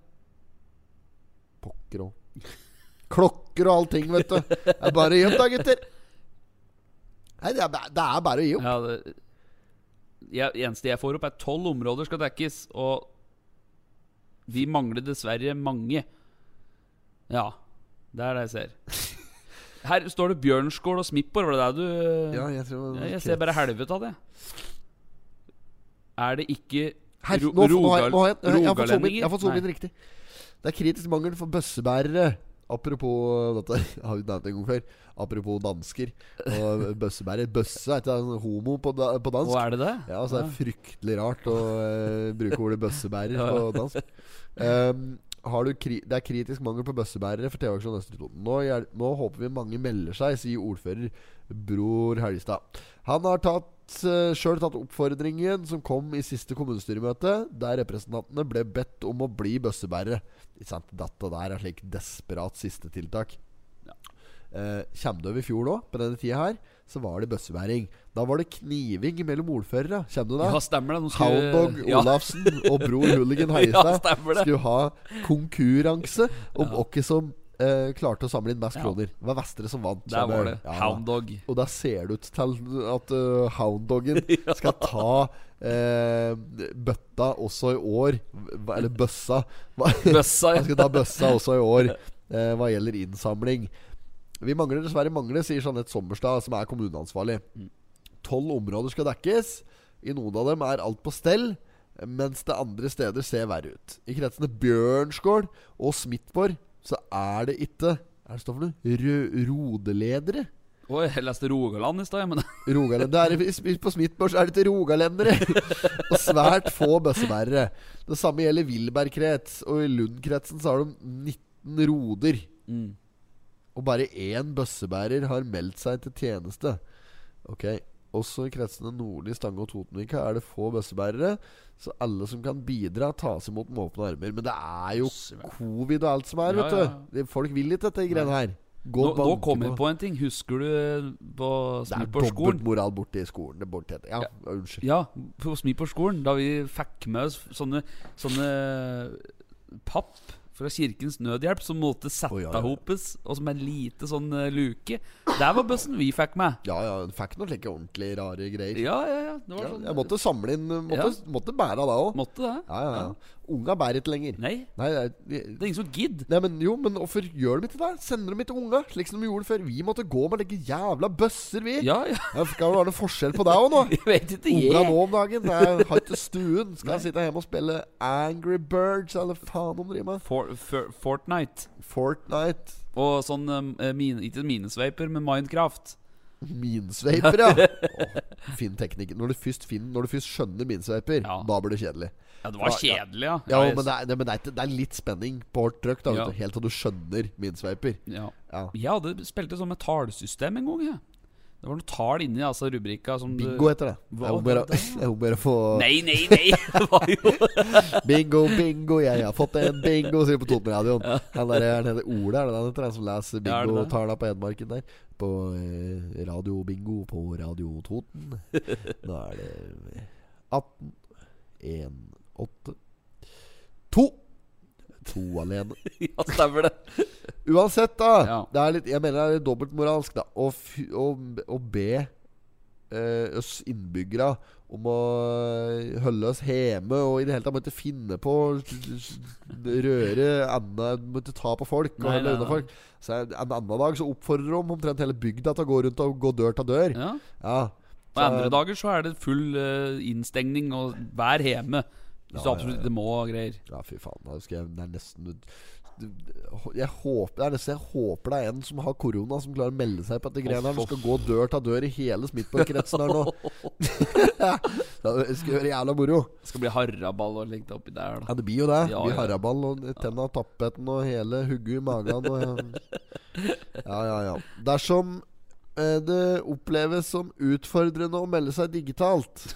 Pokker òg. Klokker og allting, vet du. Det er bare å gi opp, da, gutter. Nei, det er, det er bare å gi opp. Ja, det jeg, eneste jeg får opp, er tolv områder skal dekkes, og vi mangler dessverre mange. Ja, det er det jeg ser. Her står det Bjørnskål og Smippor. Var det der du Ja, jeg, tror Ja, Jeg ser bare helvete av det. Er det ikke Her, nå, har jeg, nå har jeg, jeg, fått zoome inn, jeg har fått zoome inn riktig. Det er kritisk mangel for bøssebærere. Apropos dette <laughs> Jeg har jo nevnt det en gang før. Apropos dansker og <laughs> bøssebærer. Bøsse er ikke homo på, da, på dansk. Og er det det? Ja, så det er fryktelig rart å uh, bruke ordet bøssebærer <laughs> Ja. på dansk. Um, har du kri det er kritisk mangel på bøssebærere for TV-aksjonen Østre Toten. Nå, nå håper vi mange melder seg, sier ordfører Bror Helgestad. Han har tatt uh, sjøl tatt oppfordringen som kom i siste kommunestyremøte, der representantene ble bedt om å bli bøssebærere. Ikke sant? Dette der er slik desperat siste tiltak. Ja. Uh, Kjem du over i fjor nå, på denne tida her, så var det bøssebæring. Da var det kniving mellom ordførere. Kjem du da? Ja, stemmer det. Vi- Houndog ja. Olafsen og bror Hooligan <laughs> Ja, Heistad stemmer skulle ha konkurranse om Ja. som eh, klarte å samle inn mest kroner. Det var Vestre som vant. Der var det. Ja. Hound dog. Og der ser det ut til at uh, Hound-doggen <laughs> skal ta eh, bøtta også i år. Eller bøssa. Bøssa, <laughs> Han skal ta bøssa også i år eh, hva gjelder innsamling. Vi mangler dessverre mangler, sier Jeanette Sommerstad, som er kommuneansvarlig. Tolv områder skal dekkes. I noen av dem er alt på stell, mens det andre steder ser verre ut. I kretsene Bjørnskål og Smithborg så er det ikke er det står for noe? Rodeledere? Oi, jeg leste Rogaland i stad, men. <laughs> Det er, På Smithborg er det ikke rogalendere. <laughs> og svært få bøssebærere. Det samme gjelder Wilberg-krets. Og i Lund-kretsen så har de 19 roder. mm. Og bare én bøssebærer har meldt seg til tjeneste. Ok Også i kretsene Nordli, Stange og Totenvika er det få bøssebærere. Så alle som kan bidra, tas imot med åpne armer. Men det er jo covid og alt som er, Ja, vet ja, du. Det- Folk vil ikke dette greiene her. Gå Nå, nå kom jeg på en ting. Husker du eh, på Det er Smithborg-skolen? dobbeltmoral borte i skolen. Det borte heter Ja, unnskyld. Ja, på Smithborg-skolen. Da vi fikk med oss sånne, sånne papp fra Kirkens Nødhjelp som måtte sette oh, ja, ja. hopes, og som en lite sånn uh, luke. Der var bøssen vi fikk med. Ja, ja, fikk noen slike ordentlig rare greier. Ja, ja, ja. Det var Ja, sånn jeg måtte samle inn Måtte, måtte bære det òg. Måtte det. Ja, ja, ja. Unga bærer ikke lenger. Nei, Nei, det er, det er ingen som gidder. Nei, men jo, men hvorfor gjør de ikke det? Sender de ikke unga, slik som de gjorde før? Vi måtte gå med like jævla bøsser, vi. Ja, ja. Ja, skal det være noe forskjell på deg òg nå? <laughs> Jeg vet ikke, Unga nå om dagen Jeg har ikke stuen. Skal jeg sitte hjemme og spille Angry Birds, eller faen de driver med? For, for, Fortnite. Fortnite. Og sånn uh, mine, Ikke minesveiper, men Minecraft. Minesveiper, ja. <laughs> Oh, fin teknikk. Når du først, finner, når du først skjønner minesveiper, Ja. da blir det kjedelig. Ja, det var Ja, ja. kjedelig, ja. Ja, jeg- men, det er, det, men det, er, det er litt spenning på hardt trøkk, da, Ja. helt til du skjønner minsveiper. ja. Ja. Jeg hadde spilt et som et tallsystem en gang. Jeg. Det var noe tall inni altså, rubrikka som Bingo heter det. Hva Jeg må bare, <laughs> få Nei, nei, nei! <laughs> Det var jo <laughs> Bingo, bingo, jeg har fått en bingo, sier på Totenradioen. Han der han heter Ole, er det han heter? Han som leser Ja, er bingotallene på Edmarken der. På eh, Radio Bingo på Radio Toten. Da er det 18 1 8 2 To alene. <laughs> Ja, stemmer det. Uansett, da. Ja. Det er litt, jeg mener det er litt dobbeltmoralsk da å, å, å be eh, oss innbyggere om å eh, holde oss hjemme og i det hele tatt måtte finne på røre enda Måtte ta på folk og holde unna folk. Så en annen dag så oppfordrer de omtrent hele bygda til å gå rundt og gå dør til dør. Ja. Ja. Og andre dager så er det full uh, innstengning og vær hjemme. Hvis du absolutt ikke må og greier. Ja, fy faen. Da skal jeg, det er nesten jeg håper, er nesten, jeg håper det er en som har korona, som klarer å melde seg på dette greiene her. Skal gå dør til dør i hele Smithborg-kretsen her nå. <laughs> <laughs> det skal være jævla moro. Det skal bli haraball og legge oppi der, Ja, det blir jo det. Ja, blir haraball og tenna av tappeten og hele hugget i magen. Og, <laughs> ja, ja, ja. Dersom eh, det oppleves som utfordrende å melde seg digitalt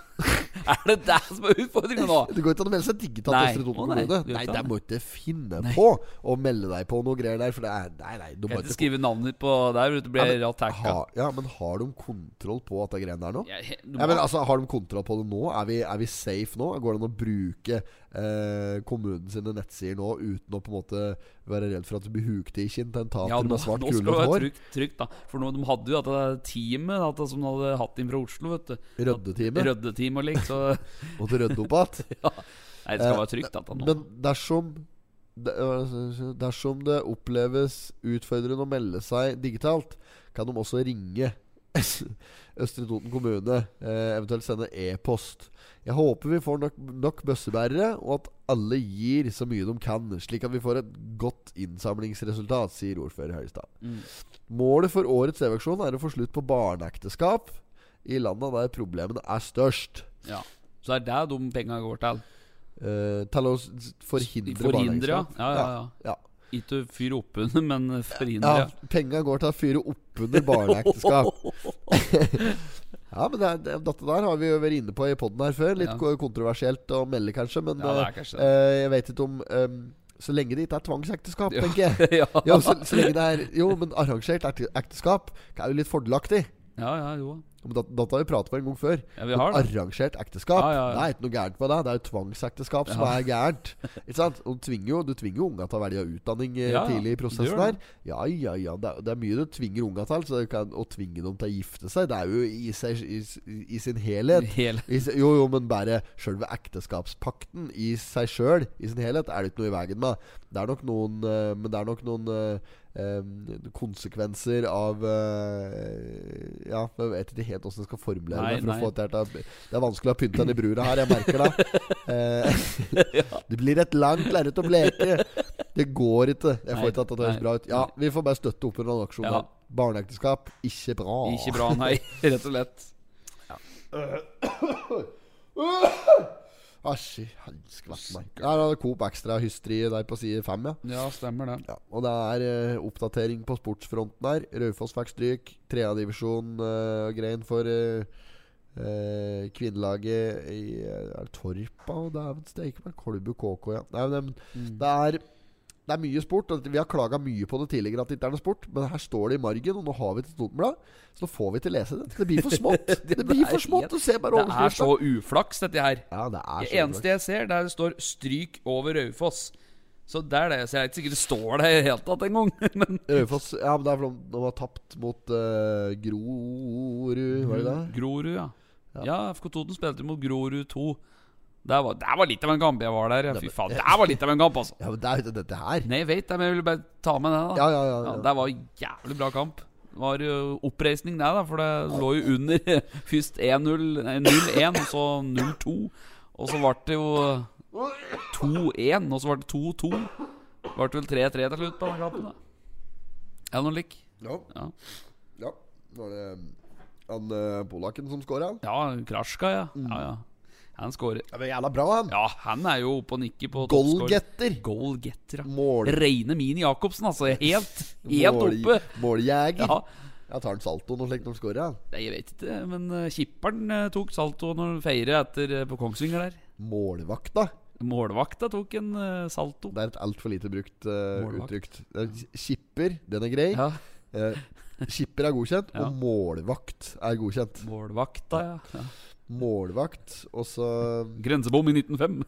Er det det som er utfordringa nå? Det går ikke an å melde seg digitalt Nei. Østre Toten Å, nei, Nei, det. må ikke finne Nei. på å melde deg på noe greier der. For det er Nei, nei. Du Kan ikke skrive navnet ditt på der, du blir Ja, attacka. ja, men har de kontroll på at det greiene der nå? Ja, må... Ja, men altså, Har de kontroll på det nå? Er vi, er vi safe nå? Går det an å bruke eh, kommunen sine nettsider nå uten å på en måte være redd for at du blir hukt i tentater Ja, nå, med svart være hår? trygt, trygt, da. For nå, de hadde jo dette teamet da, som de hadde hatt inn fra Oslo, vet du. Røddeteamet? Røddeteam og lik. Så Måtte rydde opp igjen? ja. Nei, det skal Eh, være trygt, dette nå. Men dersom øh, Dersom det oppleves utfordrende å melde seg digitalt, kan de også ringe <laughs> Østre Toten kommune, eh, eventuelt sende e-post. Jeg håper vi får nok, nok bøssebærere, og at alle gir så mye de kan, slik at vi får et godt innsamlingsresultat, sier ordfører Høyestad. Mm. Målet for årets TV-aksjon er å få slutt på barneekteskap i landa der problemene er størst. Ja. Så det er det de penga går til. Eh, til å forhindre, forhindre, barneekteskap. ja. Ja, ja, ja. ja. Ikke fyre oppunder, men forhindre. Ja, penga går til å fyre oppunder barneekteskap. <laughs> ja, men det, det, dette der har vi jo vært inne på i poden her før. Litt Ja. kontroversielt å melde, kanskje. Men Ja, eh, kanskje eh, jeg vet ikke om um, Så lenge det ikke er tvangsekteskap, tenker jeg. <laughs> ja. Jo, så, så lenge det er Jo, men arrangert ekteskap er jo litt fordelaktig. ja, ja, jo. Men Dette har vi pratet på en gang før. Ja, vi har det. Arrangert ekteskap. Ja, ja, ja. Det er ikke noe gærent med det. Det er jo tvangsekteskap som er gærent. Ikke sant? Og du tvinger jo, du tvinger jo unga til å velge utdanning eh, tidlig i prosessen her. Ja, ja, ja. Det er, det er mye du tvinger unga til. Så du kan, å tvinge dem til å gifte seg, det er jo i, seg, i, i sin helhet Hel. i, jo, jo, men bare sjølve ekteskapspakten i seg sjøl, i sin helhet, er det ikke noe i veien med. Det er nok noen eh, Men det er nok noen eh, eh, konsekvenser av eh, Ja, jeg vet ikke helt åssen jeg skal formulere Nei, det. For nei. å få det, det er vanskelig å pynte den i brura her, jeg merker det. Eh, det blir et langt lerret å bleke. Det går ikke. Jeg får ikke at det høres bra ut. Ja, vi får bare støtte opp under den aksjonen. Ja. Barneekteskap, ikke bra. Ikke bra, nei. Rett og slett. Asj, helskvatt meg. Der er det Coop Extra hysteri der på side fem, ja. Ja, stemmer det. ja. Og det er uh, oppdatering på sportsfronten her. Raufoss fikk stryk. Tredjedivisjon uh, grein for uh, Uh, kvinnelaget i uh, Er det Torpa? Og Dæven steike meg. Kolbu KK, ja. Nei, men, Mm. det er det er mye sport. Vi har klaga mye på det tidligere at det ikke er noe sport, men her står det i margen, og nå har vi det til Totenblad, så nå får vi til å lese det. Det blir for <laughs> smått. Det blir er for smått. å se bare Det er så uflaks, dette her. Ja, det er Det så eneste jeg ser, der det står 'stryk over Raufoss'. Så det er det. Så jeg er ikke sikkert det står det i det hele tatt engang. <laughs> Men Raufoss Ja, men det er fordi de har tapt mot uh, Grorud, var det det? Grorud, ja. Ja, FK Toten spilte mot Grorud 2. Det var, det var litt av en kamp jeg var der. ja. Fy faen, det var litt av en kamp, altså. <laughs> Ja, men det er jo dette her. Nei, jeg vet det, men jeg ville bare ta med det. da Ja, ja, ja. Ja, ja. det var jævlig bra kamp. Det var jo oppreisning, det, da for det lå jo under <laughs> først 1-0, nei, 0-1, og så 0-2. Og så ble det jo 2-1, og så ble det 2-2. Det ble vel 3-3 til slutt på den kampen. da Er det noe lik? Ja. Ja. ja. Var det han uh, polakken som skåra? Ja, Krasjka, ja. ja, ja. Han skårer. Ja, men jævla bra, han. Ja, han er jo oppe og nikker på. Goalgetter. Goalgetter, ja. Mål, Reine Mini Jacobsen, altså. Helt, <laughs> helt mål, oppe. Måljeger. Ja. Jeg tar han salto når slikt når han skårer? Ja. Nei, Jeg vet ikke, men uh, Kipperen uh, tok salto når han feirer etter uh, på Kongsvinger der. Målvakta. Målvakta tok en uh, salto. Det er et altfor lite brukt uh, uttrykk. Eh, Skipper, den er grei. Ja, Uh, skipper er godkjent, Ja. og målvakt er godkjent. Målvakta, ja. ja. Målvakt, og så Grensebom i 1905.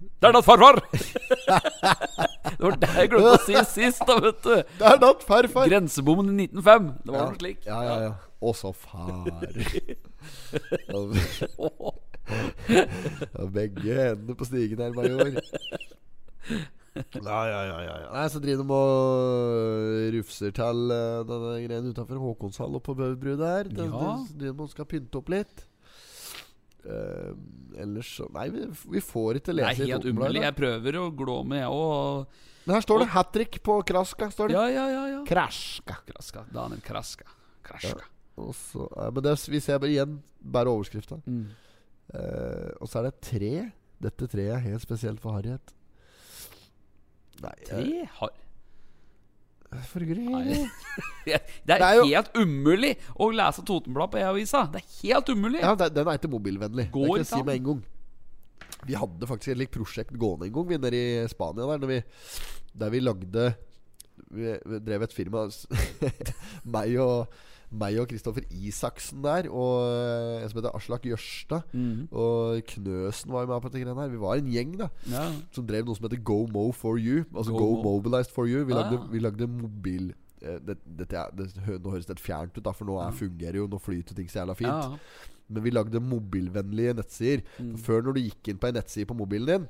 Det er natt farfar! det var det jeg glemte å si sist, da, vet du. Det er natt farfar! Grensebommen i 1905. Det var Ja. noe slik. Ja, ja, ja. Og så far. Begge hendene på stigen her, major. Ja, ja, ja, ja. Nei, Så driver de og rufser til uh, denne greien utafor Håkonshall og på Bøverbru der. De, Ja. driver de og skal pynte opp litt. Eh, ellers så Nei, vi, vi får ikke lese er i helt umulig. Jeg prøver å glå med, jeg òg. Men her står det hat trick på Kraska. Står det Ja, ja, ja. ja. Kraska. Kraska. Daniel Kraska. Kraska. Og så, ja, men det, vi ser bare igjen bare overskrifta. Mm. Uh, og så er det et tre. Dette treet er helt spesielt for Harriet. Nei, eh, Tre har. Nei. <laughs> Det er, Det er jo- helt umulig å lese Totenblad på E-avisa. Det er helt umulig. Ja, den, er ikke mobilvennlig. Går det kan jeg si med en gang. Vi hadde faktisk et likt prosjekt gående en gang, vi nede i Spania, der, når vi, der vi lagde Vi, vi drev et firma <laughs> Meg og meg og Kristoffer Isaksen der, og eh, en som heter Aslak Jørstad. Mm. Og Knøsen var jo med på dette greiene her. Vi var en gjeng da Ja. som drev noe som heter Go Mo for you. Altså Go Go, Mobilized for you. Vi Ah, lagde, ja. vi lagde mobil eh, det, er, det, Nå høres det fjernt ut, da for nå er, fungerer jo Nå flyter ting så jævla fint. Ja. Men vi lagde mobilvennlige nettsider. Mm. Før, når du gikk inn på en nettside på mobilen din,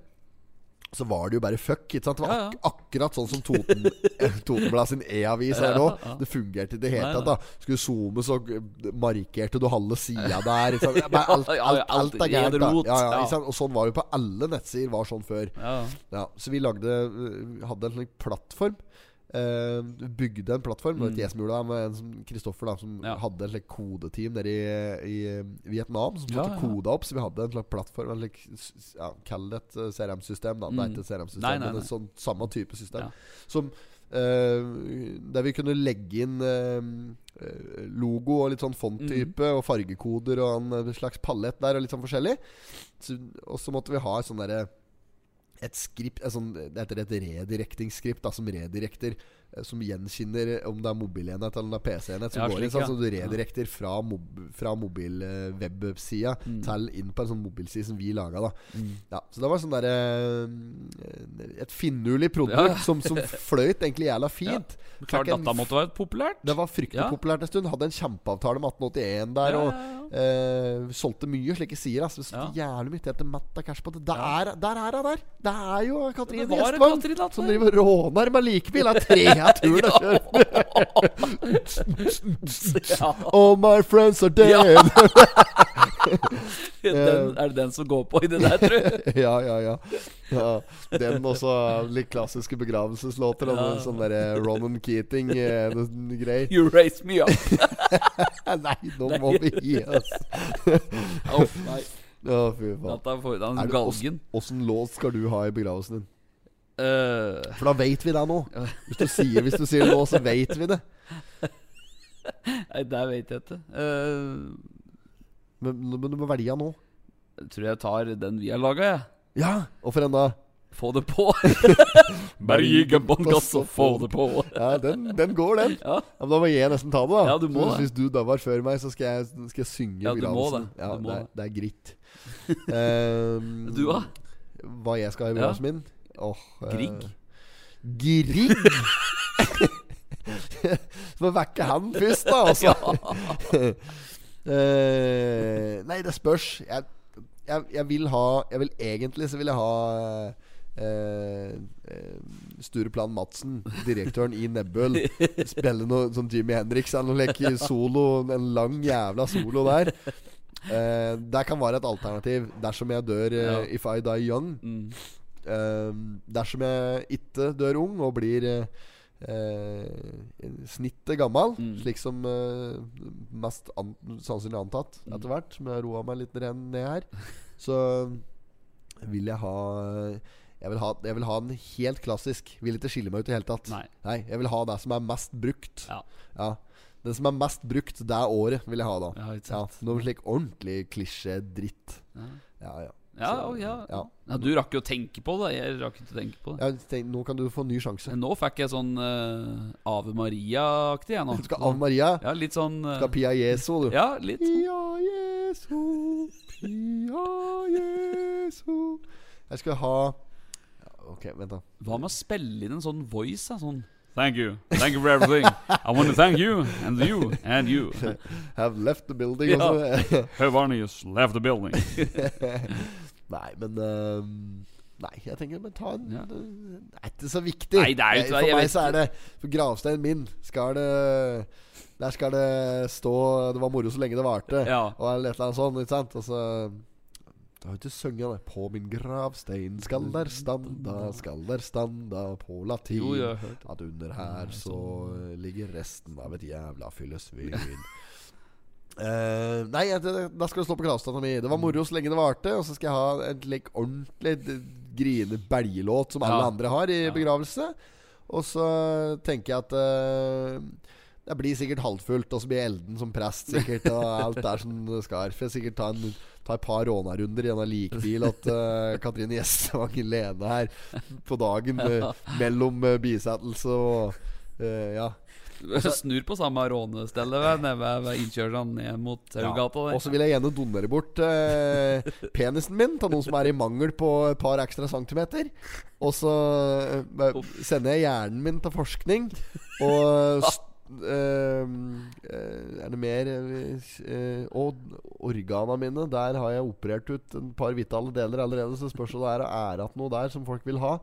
så var det jo bare fuck. Ikke sant? Det var ak akkurat sånn som Toten, <laughs> Totenblad sin e-avis er nå. Det fungerte i det hele tatt. da Skulle zoome, så eh, markerte du halve sida <laughs> der. Ikke sant? Bare alt, alt, alt er gærent. da. Ja, ja, ikke sant? Og sånn var det på alle nettsider. Var sånn før. Ja. Ja, så vi lagde hadde en plattform. Vi bygde en plattform. Det var gjorde det, Med en som Kristoffer, da som Mm. Ja. hadde et kodeteam nede i, i Vietnam. Som Ja, satt ja. koda opp. Så vi hadde en slags plattform. En slags, ja, Kall det et eh, CRM-system. da Det er Mm. ikke et CRM-system, men et sånn samme type system. Ja. Som Uh, Der vi kunne legge inn eh, logo og litt sånn fonttype Mm. og fargekoder og en slags palett der og litt sånn forskjellig. Så, og så måtte vi ha et sånn derre et skript et sånt, Det heter et redirektingsskript som redirekter. Eh, Som gjenkjenner om det er mobilenhet eller om det er PC-enhet. Som Ja, går inn sånn, ja. Så du redirekter fra, mob, fra mobilwebsida Mm. til inn på en sånn mobilside som vi laga. da ja, Så det var sånn derre Et finurlig produkt Ja. som, som fløyt egentlig jævla <laughs> fint. Klart data måtte være populært. det var fryktelig Ja. populært en stund. Hadde en kjempeavtale med 1881 der. Ja, Og ja, eh, solgte mye slike sider. Altså. Så Ja. Jævlig mye til matt av cash på det. Der, er, der hun der! Det er jo Gjestvang Katrin Latter. som driver og råner med likebil. Er tredje turen jeg kjører. <laughs> Ja. All my friends are dead. <laughs> Den, er det den som går på i det der, tror jeg? <laughs> ja, ja, ja, ja. Den også litt klassiske begravelseslåter. Og Ja. sånn derre Ronan Keating-greier. You raise me up. Nei, nå må vi gi oss. Å, nei. Å, fy faen. Åssen låt skal du ha i begravelsen din? Eh, For da veit vi det nå. Hvis du sier, hvis du sier det nå, så veit vi det. nei, det vet jeg ikke. Uh, Men, men du må velge nå. jeg tror jeg tar den vi har laga, jeg. Ja, Hvorfor en da? Få det på. Bare gi bånn gass og få det på. <laughs> Ja, den, den går, den. Ja. Ja, men Da må jeg nesten ta det, da. Ja, du må så, det. Hvis du dauer før meg, så skal jeg, skal jeg synge Ja, begravelsen. du må det. Ja, Du må det, er, det. det er gritt. um, <laughs> Du, da? Hva jeg skal ha i begravelsen min? Eh, Grieg? Grieg? Så <laughs> må vekke han først, da, altså. <laughs> uh, <laughs> nei, det spørs. Jeg, jeg, jeg vil ha Jeg vil egentlig så vil jeg ha uh, uh, Stureplan Madsen, direktøren i Nebbøl, spille noe som Jimmy Henriks eller noe like solo. En lang jævla solo der. Det kan være et alternativ dersom jeg dør. If I Die Young. Mm. Eh, dersom jeg ikke dør ung og blir eh, eh, snittet gammel, Mm. slik som eh, mest an sannsynlig antatt Mm. etter hvert, med roa meg litt ned her, <laughs> så vil jeg ha jeg vil, ha, jeg vil ha en helt klassisk. Vil ikke skille meg ut i det hele tatt. Nei. Jeg vil ha det som er mest brukt. Ja. Ja. Den som er mest brukt det året, vil jeg ha da. Ja, Ja. Noe slik ordentlig klisjé-dritt. Ja. Ja, ja. Ja, Så, ja. ja. ja, du rakk jo å tenke på det. Jeg rakk ikke å tenke på det. Tenk, nå kan du få en ny sjanse. Nå fikk jeg sånn uh, Ave Maria-aktig, jeg nå. Du skal Ave Maria. Ja, litt sånn uh, Skal Pia Jesu, du. Ja, litt. Pia Jesu, Pia Jesu Jeg skal ha ja, Ok, vent, da. Hva med å spille inn en sånn voice? Da? Sånn Thank you. Thank you for everything. I want to thank you and you and you. <laughs> Have left the building. Ja. også. Left the building. <laughs> nei, men uh, Nei, jeg tenker men ta en Ja. Det er ikke så viktig. Nei, det er jo For meg så er det For gravsteinen min skal det Der skal det stå 'Det var moro så lenge det varte', Ja. og et eller annet sånt. Ikke sant? Og så Du har ikke sunget det. 'På min gravstein skal der standa, skal der standa på latin'. Jo, jeg. At under her så ligger resten av et jævla fyllesvin. Eh, nei, da skal du stå på kravstanda mi. Det var moro så lenge det varte. Og så skal jeg ha en like, ordentlig grine belgelåt som alle andre har i Ja. begravelse. Og så tenker jeg at uh, det blir sikkert halvfullt, og så blir Elden som prest, sikkert. Og alt er som det skal. For jeg sikkert ta, en, ta et par rånarunder i en likbil at uh, Katrine Gjestvang Lene her på dagen <laughs> uh, mellom uh, bisettelse og Ja. <laughs> Snur på samme rånestellet nede ved, ved innkjørselen ned mot Haugata Og så vil jeg gjerne donere bort eh, <laughs> penisen min til noen som er i mangel på et par ekstra centimeter. Og så eh, sender jeg hjernen min til forskning. Og <laughs> Er det mer eh, Og organa mine. Der har jeg operert ut et par vitale deler allerede. Så spørs om det er igjen noe der som folk vil ha.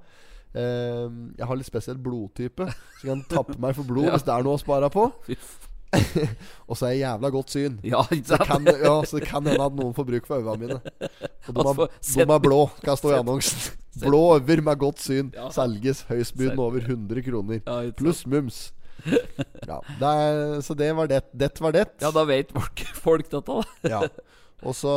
Eh, jeg har litt spesiell blodtype, så jeg kan tappe meg for blod <laughs> Ja. hvis det er noe å spare på. <laughs> Og så er jeg jævla godt syn. Ja, Så kan, ja, så det kan hende at noen får bruk for øynene mine. Og de Altså, er, de er blå, kan stå i annonsen. Blå øyne med godt syn Ja. selges byen over 100 kroner. Pluss mums. Ja, det er, så det var det. Det var det. Ja, da vet folk, folk dette, da. <laughs> Ja. Og så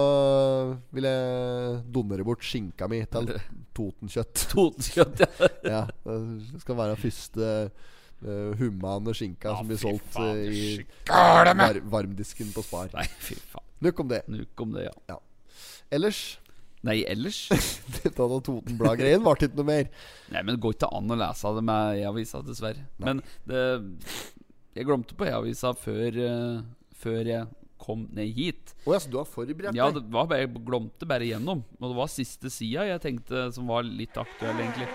vil jeg donere bort skinka mi til Totenkjøtt. <laughs> Totenkjøtt, ja. <laughs> Ja, det skal være første uh, humane skinka som blir solgt faen, eh, i er var varmdisken på Spar. Nei, fy faen. Nok om det. Nuk om det, ja. Ellers Nei, ellers <laughs> Dette da Totenblad-greien varte ikke noe mer. Nei, men det går ikke an å lese det med e-avisa, dessverre. Men det Jeg glemte på e-avisa før, eh, før jeg kom ned hit. Å ja, så du har forberedt Ja, deg? det var bare, jeg glemte bare gjennom. Og det var siste sida jeg tenkte som var litt aktuell, egentlig.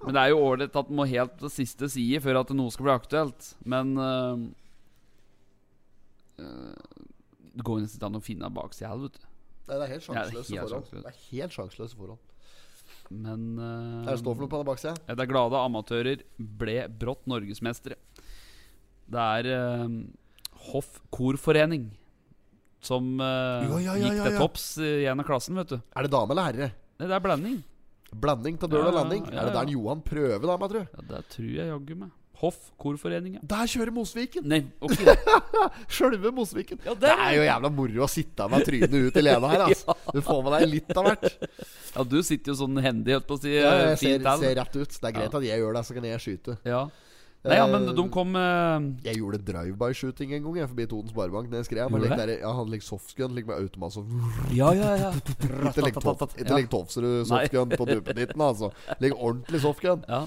Men det er jo ålreit at en må helt på siste side før at noe skal bli aktuelt. Men uh, uh, Det går nesten ikke an å finne baksida, vet du. Det er helt sjanseløse ja, forhold. Det er helt sjanseløse forhold. Men uh, Det er for noe på den baksida? Ja, Det er glade amatører ble brått norgesmestere. Det er uh, Hoff korforening som uh, jo, ja, gikk til topps i en av klassen, vet du. Er det dame eller herre? Nei, det er blanding. Blanding til døl og landing. Er det der Johan prøver, da, tror tru? Ja, Det tror jeg jaggu meg. Hoff korforening. Der kjører Mosviken! Nei, ok. <laughs> Sjølve Mosviken. Ja, Det er jo jævla moro å sitte med trynet ut i Lena her, altså. <laughs> Du får med deg litt av hvert. Ja, du sitter jo sånn hendig, holdt på å si. Ja, jeg ser, ser rett ut. Det er greit Ja. at jeg gjør det, så kan jeg skyte. Ja. Nei, ja, men Eh, de kom uh... Jeg gjorde drive-by-shooting en gang jeg forbi Toten Sparebank. Når jeg skrev like der, ja, Han ligger softgun like med automat så Ja, ja, ja. Ikke legg tof- <laughs> ikke legg Tofserud softgun på duppeditten, altså. Legg ordentlig softgun. ja.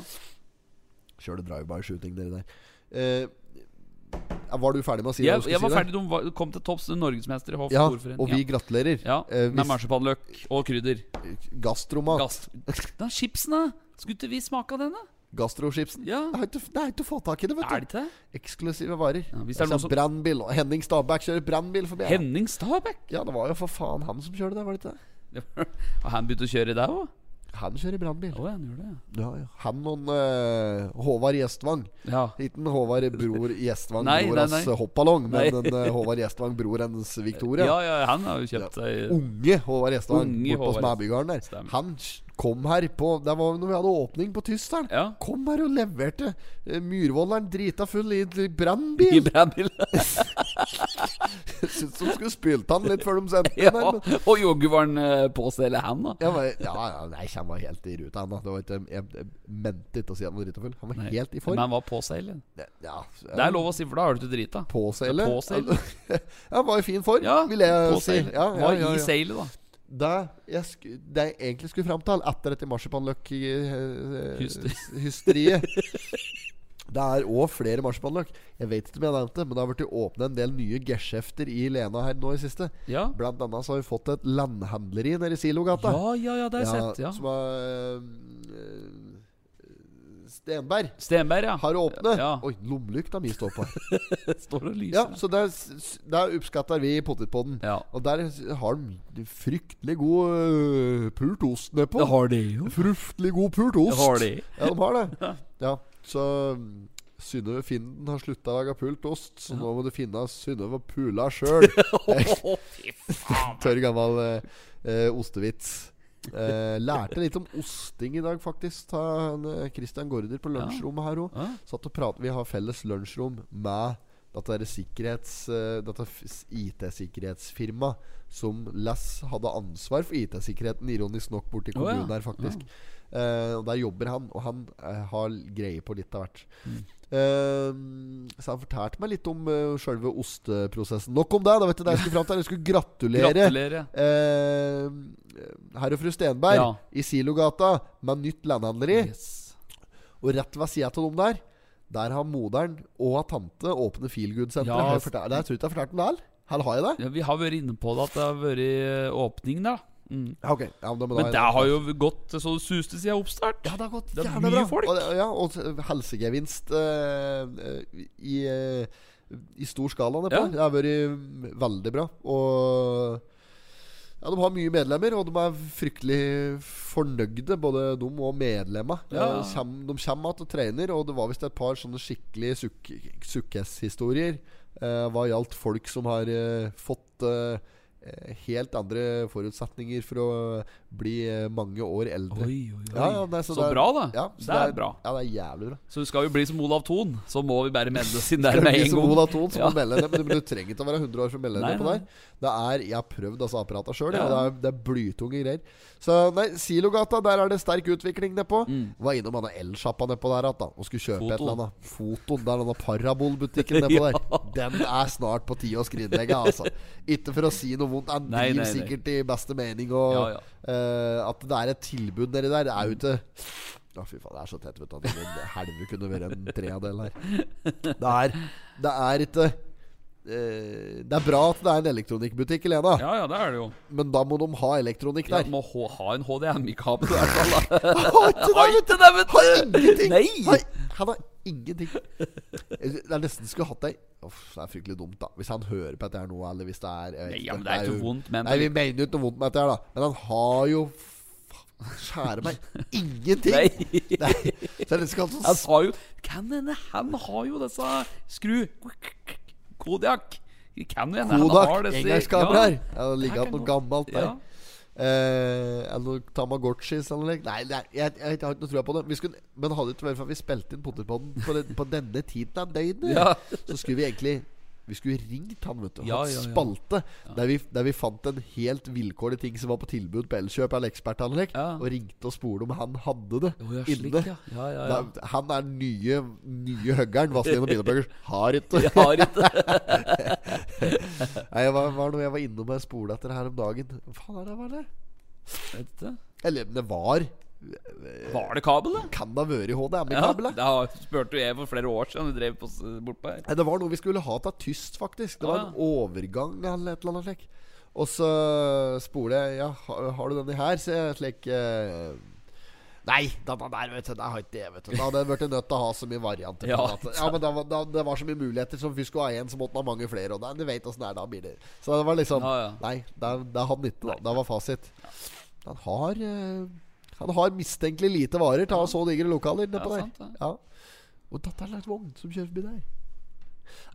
Kjør det drive-by-shooting, dere der. Uh, var du ferdig med å si det Jeg, jeg var si? der? ferdig, de var, kom til topps, norgesmester i Hoff Ja, og vi gratulerer. ja. uh, Med marsipanløk og krydder. Gastromat. Gast Den chipsen, da? Skulle ikke vi smake av den, da? Gastrochipsen. Ja. Det er ikke er å få tak i det, vet Er du. det ikke? Eksklusive varer. Ja, hvis det er noen som- brannbil. Henning Stabæk kjører brannbil forbi. Henning Stabæk? Ja, det var jo for faen han som kjørte det, var det ikke det? <laughs> Og han begynte å kjøre i deg òg? Han kjører brannbil. Å, han gjør det, Ja, ja. Han og uh, Håvard Gjestvang. ja. Ikke Håvard bror Gjestvang, Nei, nei, nei. hoppballong, men en uh, Håvard Gjestvang, bror hennes Victoria. ja. Ja, han har jo kjøpt seg Unge Håvard Gjestvang Unge bort på Håvard der. Stemmer. Han kom her på Det var når vi hadde åpning på Tysteren. Ja. Kom her og leverte uh, Myrvolderen drita full i brannbil. i brannbil. <laughs> Syns de skulle spylt han litt før de sendte ja. den. her, men- Og joggu var han eh, på stell han, da. Var, ja, ja, nei, han var helt i ruta, han da. Det var ikke, jeg, jeg mente ikke å si han var drita full. Han var Nei. helt i form. Men han var på seil. ja. Ja, Det er lov å si, for da har du ikke drita. <laughs> Ja, påseile. Ja, han var i fin form, Ja, vil jeg si. Ja, ja, Var ja, i ja. seilet, da. Det jeg, det jeg egentlig skulle fram til, etter dette Hyster. marsipanløk-hysteriet Det er òg flere marsipanløk. Jeg vet ikke om jeg nevnte det, men det har blitt åpnet en del nye geskjefter i Lena her nå i siste. Ja. Blant annet så har vi fått et landhandleri nede i Silogata. Ja, ja, ja, det har jeg sett. Ja. Som er øh, Stenberg Stenberg, ja. har åpnet. Ja. Oi, lommelykta mi står på. <laughs> Står og lyser. ja, så der, der oppskatter vi potetpodden. Ja. Og der har de fryktelig god uh, pult ost nedpå. Det har de jo. Fryktelig god pult ost. Det har de. Ja, de har det. <laughs> Ja, så mm, Synnøve Finden har slutta å lage pult ost, så nå må du finne Synnøve pula sjøl. <laughs> Tørr, gammel eh, ostevits. Eh, lærte litt om osting i dag, faktisk. Ta han, eh, Christian Gaarder på lunsjrommet her òg. Satt og pratet Vi har felles lunsjrom med dette er sikkerhets eh, Dette IT-sikkerhetsfirma som Les hadde ansvar for IT-sikkerheten, ironisk nok, borti Å, ja. kommunen her, faktisk. Eh, og Der jobber han, og han eh, har greie på litt av hvert. Mm. Eh, så han fortalte meg litt om uh, sjølve osteprosessen. Nok om det. da vet du jeg skulle fram til Jeg skulle gratulere gratulere. eh, herr og fru Stenberg Ja. i Silogata med nytt landhandleri. Yes. Og rett ved sida av dem der Der har moderen og tante åpne Feelgood-senteret. Ja, jeg jeg tror ikke jeg har fortalt den der. Eller har jeg det? Ja, vi har vært inne på det at det har vært eh, åpning, da. Mm. Ja, ok ja, men, da Men da- det har jo gått så det suste siden oppstart. Ja, det har gått Det er mye bra. folk. Og, ja, og helsegevinst eh, i, uh, i stor skala nedpå. Ja. Det har vært mm, veldig bra. Og ja, De har mye medlemmer, og de er fryktelig fornøyde, både de og medlemmer. Ja. Eh, de kommer igjen og trener, og det var visst et par sånne skikkelige suk sukkes-historier eh, hva gjaldt folk som har eh, fått eh, helt andre forutsetninger for å bli eh, mange år eldre. Oi, oi, oi. Ja, ja, nei, så det er- bra, da. Ja, så det er bra. Ja, det er jævlig bra. Så skal vi bli som Olav Thon, så må vi bare melde oss inn der Det med en som gang. Olav Thon Så Ja. må melde deg men du trenger ikke å være 100 år for å melde deg på der. Det er, Jeg har prøvd altså apparata sjøl, Ja. det er, det er blytunge greier. Så nei, Silogata, der er det sterk utvikling nedpå. Mm. Var innom han elsjappa nedpå der igjen, og skulle kjøpe et eller annet. Foton. Det er denne parabolbutikken nedpå <laughs> der. Den er snart på tide å skrinlegge, altså. Ikke for å si noe vondt. Han Nei, driver nei, nei. sikkert i beste mening, og Ja, ja. Uh, at det er et tilbud nedi der, er jo ikke Å, fy faen, det er så tett, vet du. Helvete kunne vært en tredel her. Det er, det er ikke Det er bra at det er en elektronikkbutikk, Lena, Ja, ja, det er det jo. men da må de ha elektronikk Ja, de må ha, ha en HDMI-kabel i hvert fall. da. <laughs> Har ikke det, vet du! Har ingenting! Nei! Har, han har ingenting. Det er nesten skulle hatt ei Uff, Det er fryktelig dumt, da. Hvis han hører på dette her nå, eller hvis det er jeg vet Nei, ja, men det er ikke jo- vondt men- Nei, vi mener jo ikke noe vondt med dette her, da. Men han har jo faen, Skjære meg ingenting! Nei. Nei. Så det skal Han altså sa jo Kan hende han har jo disse skru... Kodiak. Kan jo hende han har Kodak disse engangskameraer. Ja, det ligger igjen noe gammelt der. Ja. Eh, eller noe Tamagotchis eller noe. Nei, nei jeg, jeg, jeg har ikke noe tro på det. Vi skulle, men hadde det ikke vært for at vi spilte inn Potterpodden på, den- på denne tiden av døgnet, Ja. så skulle vi egentlig Vi skulle ringt han, vet du. Ja, Hatt ja, ja. spalte der, vi, der vi fant en helt vilkårlig ting som var på tilbud på Elkjøp eller Ekspertanlegg, og ringte og spurte om han hadde det Å, ja, slik, ja. Ja, ja, ja. Da, han er nye, nye huggeren. Vazelina Bilopphøggers har ikke har ikke <laughs> Nei, jeg var, var noe jeg var innom og spole etter her om dagen. Hva faen er det var det? Eller det var Var det kabel, da? Kan det ha vært HDMI-kabel? det har- spurte jeg for flere år siden. Du drev på, bortpå her. Det var noe vi skulle ha til tyst, faktisk. Det var Ah, en overgang eller et eller annet slik. Og så spoler jeg Ja, har, du denne her? Så jeg slik eh, Nei, denne der, vet du. Det har ikke det, vet du. Da hadde jeg blitt nødt til å ha så mye varianter. Ja, ja men da, da, det var så mye muligheter. Som først skulle ha én, så måtte man ha mange flere. Og da, du vet åssen det er, da blir det Så det var liksom Ja, ja. Nei, det hadde det han ikke, da. Det var fasit. Han har eh, Han har mistenkelig lite varer til å ha så digre lokaler nedpå der. sant. Ja. Og dette er slags vogn som kjører forbi der.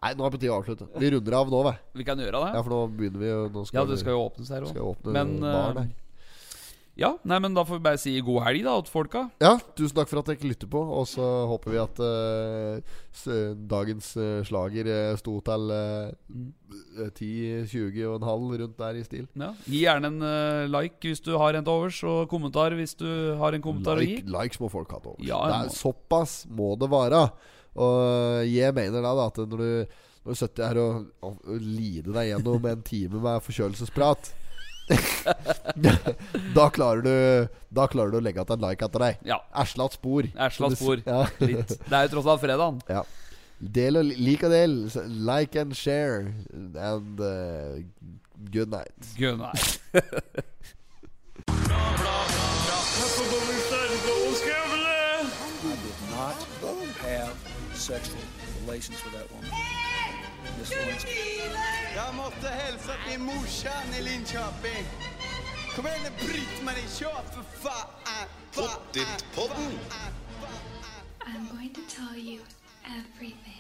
Nei, nå er det på tide å avslutte. Vi runder av nå, vi. Vi kan gjøre det. Ja, for nå begynner vi Nå Ja, det skal jo åpnes her òg. Men her. Ja, nei, men da får vi bare si god helg da til folka. Ja, tusen takk for at dere lytter på. Og så håper vi at uh, dagens uh, slager eh, sto til eh, 10-20 og en halv rundt der i stil. Ja. Gi gjerne en like hvis du har en til overs, og kommentar hvis du har en kommentar å gi. likes må folk ha til overs. Ja, det er, må- såpass må det være. Og jeg mener da, da at når du, når du sitter her og, og, og lider deg gjennom en time med forkjølelsesprat <laughs> Da klarer du Da klarer du å legge igjen en like etter deg. Ja. Erslatt spor. Erslatt spor. Ja. <laughs> Litt. Det er jo tross alt fredagen. ja. Del og lik og del. Like and share. And uh, good night. Good night. <laughs> Sexual relations with that woman. Lewinsky. Jag måste hälsa till morsan i Linköping. Kom igen nu Britt-Marie, kör för fan! Pottit-podden! I'm going to tell you everything.